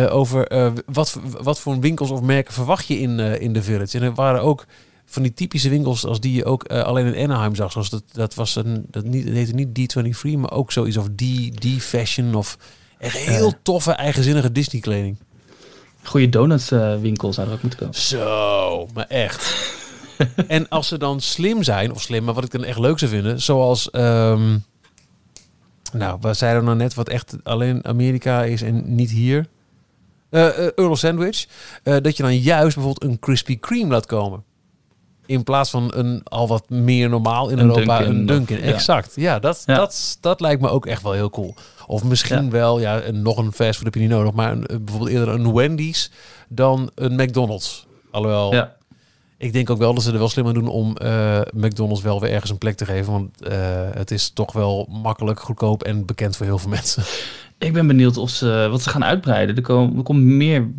over wat, wat voor winkels of merken verwacht je in, in de village. En er waren ook van die typische winkels als die je ook uh, alleen in Anaheim zag. Zoals dat, dat was een, dat niet, het heette niet D23, maar ook zoiets of D, D Fashion of echt heel toffe, eigenzinnige Disney kleding. Goede donutswinkel uh, zou er ook moeten komen. Zo, maar echt. en als ze dan slim zijn, of slim, maar wat ik dan echt leuk zou vinden, zoals... Um, nou, we zeiden nou net wat echt alleen Amerika is en niet hier. Uh, uh, Earl Sandwich. Uh, dat je dan juist bijvoorbeeld een Krispy Kreme laat komen in plaats van een al wat meer normaal in een Europa een. Of, ja. Exact. Ja, dat, Ja. Dat, dat lijkt me ook echt wel heel cool. Of misschien Ja. wel, ja, en nog een fast food heb je niet nodig, maar een, bijvoorbeeld eerder een Wendy's dan een McDonald's. Alhoewel, Ja. ik denk ook wel dat ze er wel slim aan doen om eh, McDonald's wel weer ergens een plek te geven. Want eh, het is toch wel makkelijk, goedkoop en bekend voor heel veel mensen. Ik ben benieuwd of ze wat ze gaan uitbreiden. Er, komen, er komt meer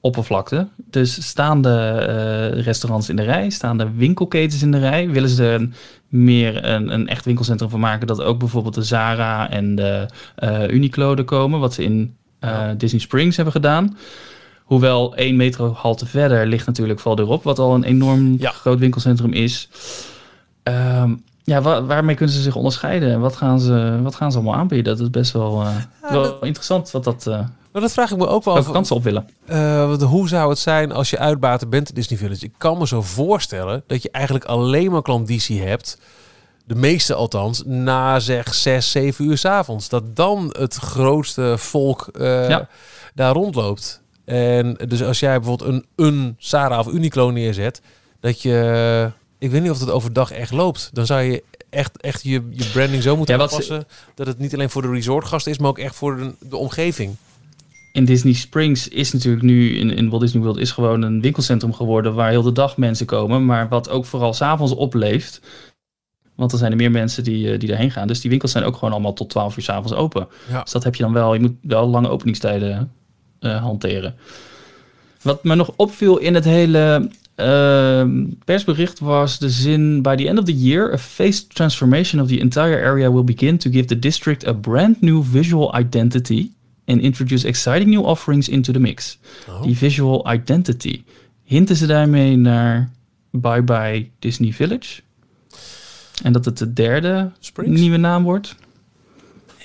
winkeloppervlakte. Dus staande eh, restaurants in de rij, staande winkelketens in de rij. Willen ze er meer een, een echt winkelcentrum van maken dat ook bijvoorbeeld de Zara en de eh Uniqlo er komen, wat ze in eh. Disney Springs hebben gedaan. Hoewel één metrohalte verder ligt natuurlijk Val d'Europe, wat al een enorm Ja. groot winkelcentrum is. Ehm, ja, wa- waarmee kunnen ze zich onderscheiden? En wat gaan ze, wat gaan ze allemaal aanbieden? Dat is best wel, wel dat- interessant wat dat, eh Maar dat vraag ik me ook wel af. kant ze op willen. Eh, want hoe zou het zijn als je uitbater bent in Disney Village? Ik kan me zo voorstellen dat je eigenlijk alleen maar klanditie hebt. De meeste althans, na zeg 6, 7 uur 's avonds. Dat dan het grootste volk eh, Ja. daar rondloopt. En dus als jij bijvoorbeeld een, een Sarah of Uniqlo neerzet, dat je... Ik weet niet of dat overdag echt loopt. Dan zou je echt, echt je, je branding zo moeten Ja, aanpassen... dat het niet alleen voor de resortgasten is, maar ook echt voor de, de omgeving. In Disney Springs is natuurlijk nu, in, in Walt Disney World, is gewoon een winkelcentrum geworden waar heel de dag mensen komen. Maar wat ook vooral s'avonds opleeft. Want er zijn er meer mensen die, eh, die daarheen gaan. Dus die winkels zijn ook gewoon allemaal tot 12 uur s'avonds open. Ja. Dus dat heb je dan wel. Je moet wel lange openingstijden eh, hanteren. Wat me nog opviel in het hele ehm, persbericht was de zin... By the end of the year, a phased transformation of the entire area will begin to give the district a brand new visual identity and introduce exciting new offerings into the mix. Oh. Die visual identity. hinten ze daarmee naar Bye Bye Disney Village? En dat het de derde Springs? nieuwe naam wordt?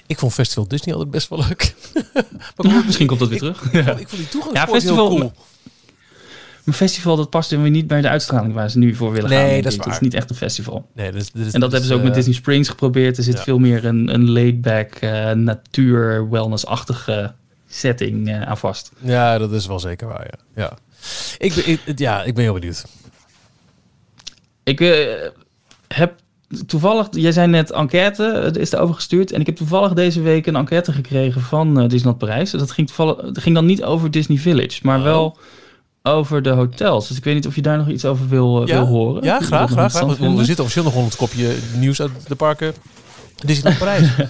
Ik vond Festival Disney altijd best wel leuk. maar misschien komt dat weer terug. Ik, ik, vond, ik vond die Ja, festival- heel cool. Een festival dat past weer niet bij de uitstraling waar ze nu voor willen Nee, gaan. denk dat is waar. Het is niet echt een festival. Nee, En dat hebben ze ook met eh, Disney Springs geprobeerd. Er zit ja. veel meer een, een laid-back, eh, natuur, wellness-achtige setting eh, aan vast. Ja, dat is wel zeker waar, ja. ja. Ik, ben, ik, ja, ik ben heel benieuwd. Ik heb toevallig, jij zei net enquête, is er overgestuurd. En ik heb toevallig deze week een enquête gekregen van Disneyland Parijs. Dat ging, toevallig, dat ging dan niet over Disney Village, maar Oh. wel over de hotels. Dus ik weet niet of je daar nog iets over wil, eh, Ja? wil horen. Ja, graag, graag. graag. Want We zitten officieel nog onder het kopje nieuws uit de parken. Disneyland Parijs.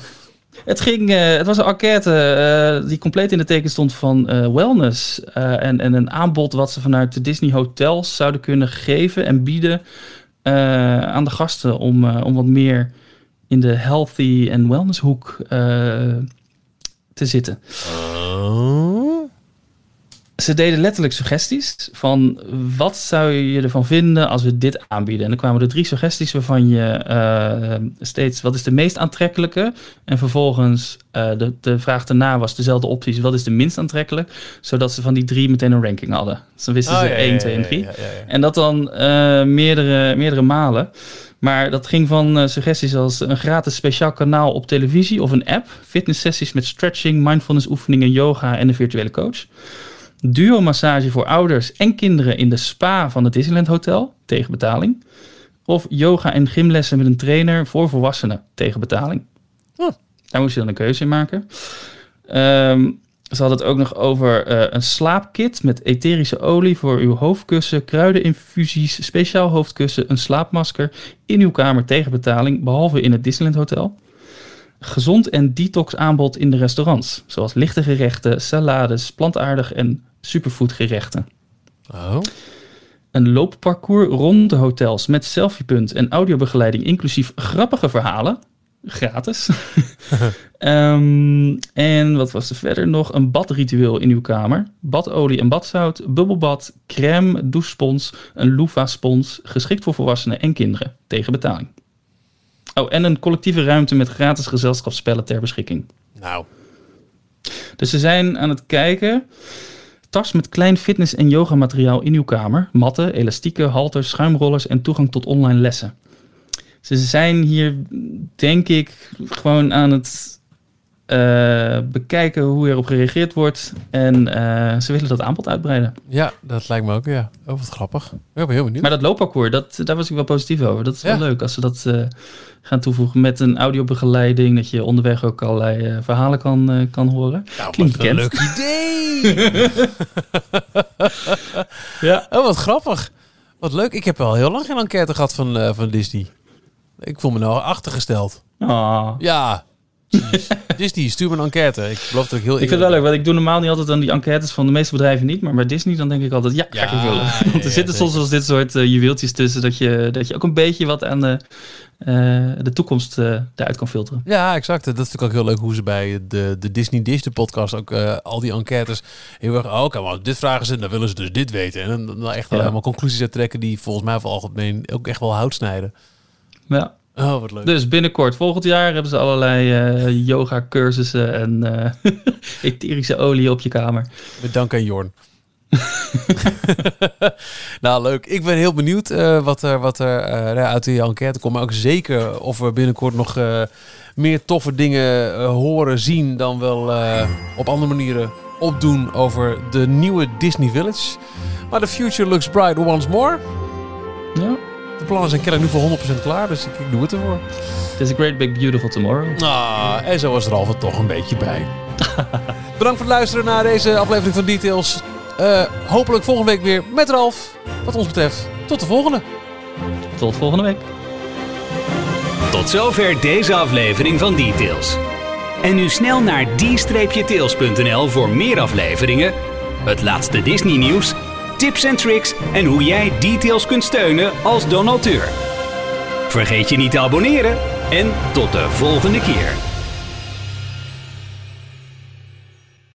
Het, ging, eh, het was een enquête eh, die compleet in de teken stond van wellness. en, en een aanbod wat ze vanuit de Disney hotels zouden kunnen geven en bieden aan de gasten. Om, om wat meer in de healthy en wellness hoek te zitten. Oh. Ze deden letterlijk suggesties van wat zou je ervan vinden als we dit aanbieden. En dan kwamen er drie suggesties waarvan je eh, steeds wat is de meest aantrekkelijke. En vervolgens eh, de, de vraag daarna was dezelfde opties. Wat is de minst aantrekkelijk? Zodat ze van die drie meteen een ranking hadden. Dus dan wisten Oh, ze ja, 1, ja, 2 en ja, 3. ja, ja, ja. En dat dan eh, meerdere, meerdere malen. Maar dat ging van suggesties als een gratis speciaal kanaal op televisie of een app. Fitnesssessies met stretching, mindfulness oefeningen, yoga en een virtuele coach. Duo-massage voor ouders en kinderen in de spa van het Disneyland Hotel tegen betaling. Of yoga en gymlessen met een trainer voor volwassenen tegen betaling. Huh. Daar moest je dan een keuze in maken. Ehm, ze hadden het ook nog over eh, een slaapkit met etherische olie voor uw hoofdkussen, kruideninfusies, speciaal hoofdkussen, een slaapmasker in uw kamer tegen betaling, behalve in het Disneyland Hotel. Gezond en detox aanbod in de restaurants, zoals lichte gerechten, salades, plantaardig en superfood gerechten. Oh. Een loopparcours rond de hotels met selfiepunt en audiobegeleiding, inclusief grappige verhalen. Gratis. Ehm, en wat was er verder nog? Een badritueel in uw kamer. Badolie en badzout, bubbelbad, crème, douchespons, een loofah-spons. Geschikt voor volwassenen en kinderen. Tegen betaling. Oh, en een collectieve ruimte met gratis gezelschapsspellen ter beschikking. Nou, Dus ze zijn aan het kijken. Tas met klein fitness- en yogamateriaal in uw kamer. Matten, elastieken, halters, schuimrollers en toegang tot online lessen. Ze zijn hier, denk ik, gewoon aan het eh, bekijken hoe erop gereageerd wordt. En eh, ze willen dat aanbod uitbreiden. ja, dat lijkt me ook, ja. Oh, wat grappig. Ik ben heel benieuwd. Maar dat loopparcours, dat, daar was ik wel positief over. Dat is Ja. wel leuk als ze dat eh, gaan toevoegen met een audiobegeleiding. Dat je onderweg ook allerlei verhalen kan, kan horen. nou, klinkt wat een leuk idee! Ja. Oh, wat grappig. Wat leuk. Ik heb wel heel lang geen enquête gehad van, van Disney. Ik voel me nou achtergesteld. Ah. Ja. Disney, stuur me een enquête. Ik geloof dat ik heel... Ik vind het wel leuk, want ik doe normaal niet altijd aan die enquêtes van de meeste bedrijven niet. Maar bij Disney dan denk ik altijd, ja, ga ik invullen. ja, Want ja, er zitten soms wel eens dit soort eh, juweeltjes tussen, dat je, dat je ook een beetje wat aan de, eh, de toekomst eh daaruit kan filteren. Ja, exact. Dat is natuurlijk ook heel leuk hoe ze bij de, de Disney Dish, de podcast, ook al die enquêtes heel erg... Oh, oké, maar als dit vragen ze, dan willen ze dus dit weten. En dan, dan echt Ja. allemaal conclusies uit trekken die volgens mij voor algemeen ook echt wel hout snijden. Ja. Oh, wat leuk. Dus binnenkort, volgend jaar, hebben ze allerlei eh, yoga cursussen en eh, etherische olie op je kamer. Met dank aan Jorn. nou, leuk. Ik ben heel benieuwd eh, wat er, wat er eh, uit die enquête komt. Maar ook zeker of we binnenkort nog eh, meer toffe dingen horen, zien... dan wel eh, op andere manieren opdoen over de nieuwe Disney Village. Maar the future looks bright once more. Ja. Plannen zijn kennelijk nu voor 100% klaar, dus ik, ik doe het ervoor. It is a great big beautiful tomorrow. Ah, en zo was er altijd toch een beetje bij. Bedankt voor het luisteren naar deze aflevering van Details. Eh, hopelijk volgende week weer met Ralf. Wat ons betreft, tot de volgende. Tot volgende week. Tot zover deze aflevering van Details. En nu snel naar d-tails.nl voor meer afleveringen, het laatste Disney nieuws, tips en tricks en hoe jij Details kunt steunen als donateur. Vergeet je niet te abonneren en tot de volgende keer.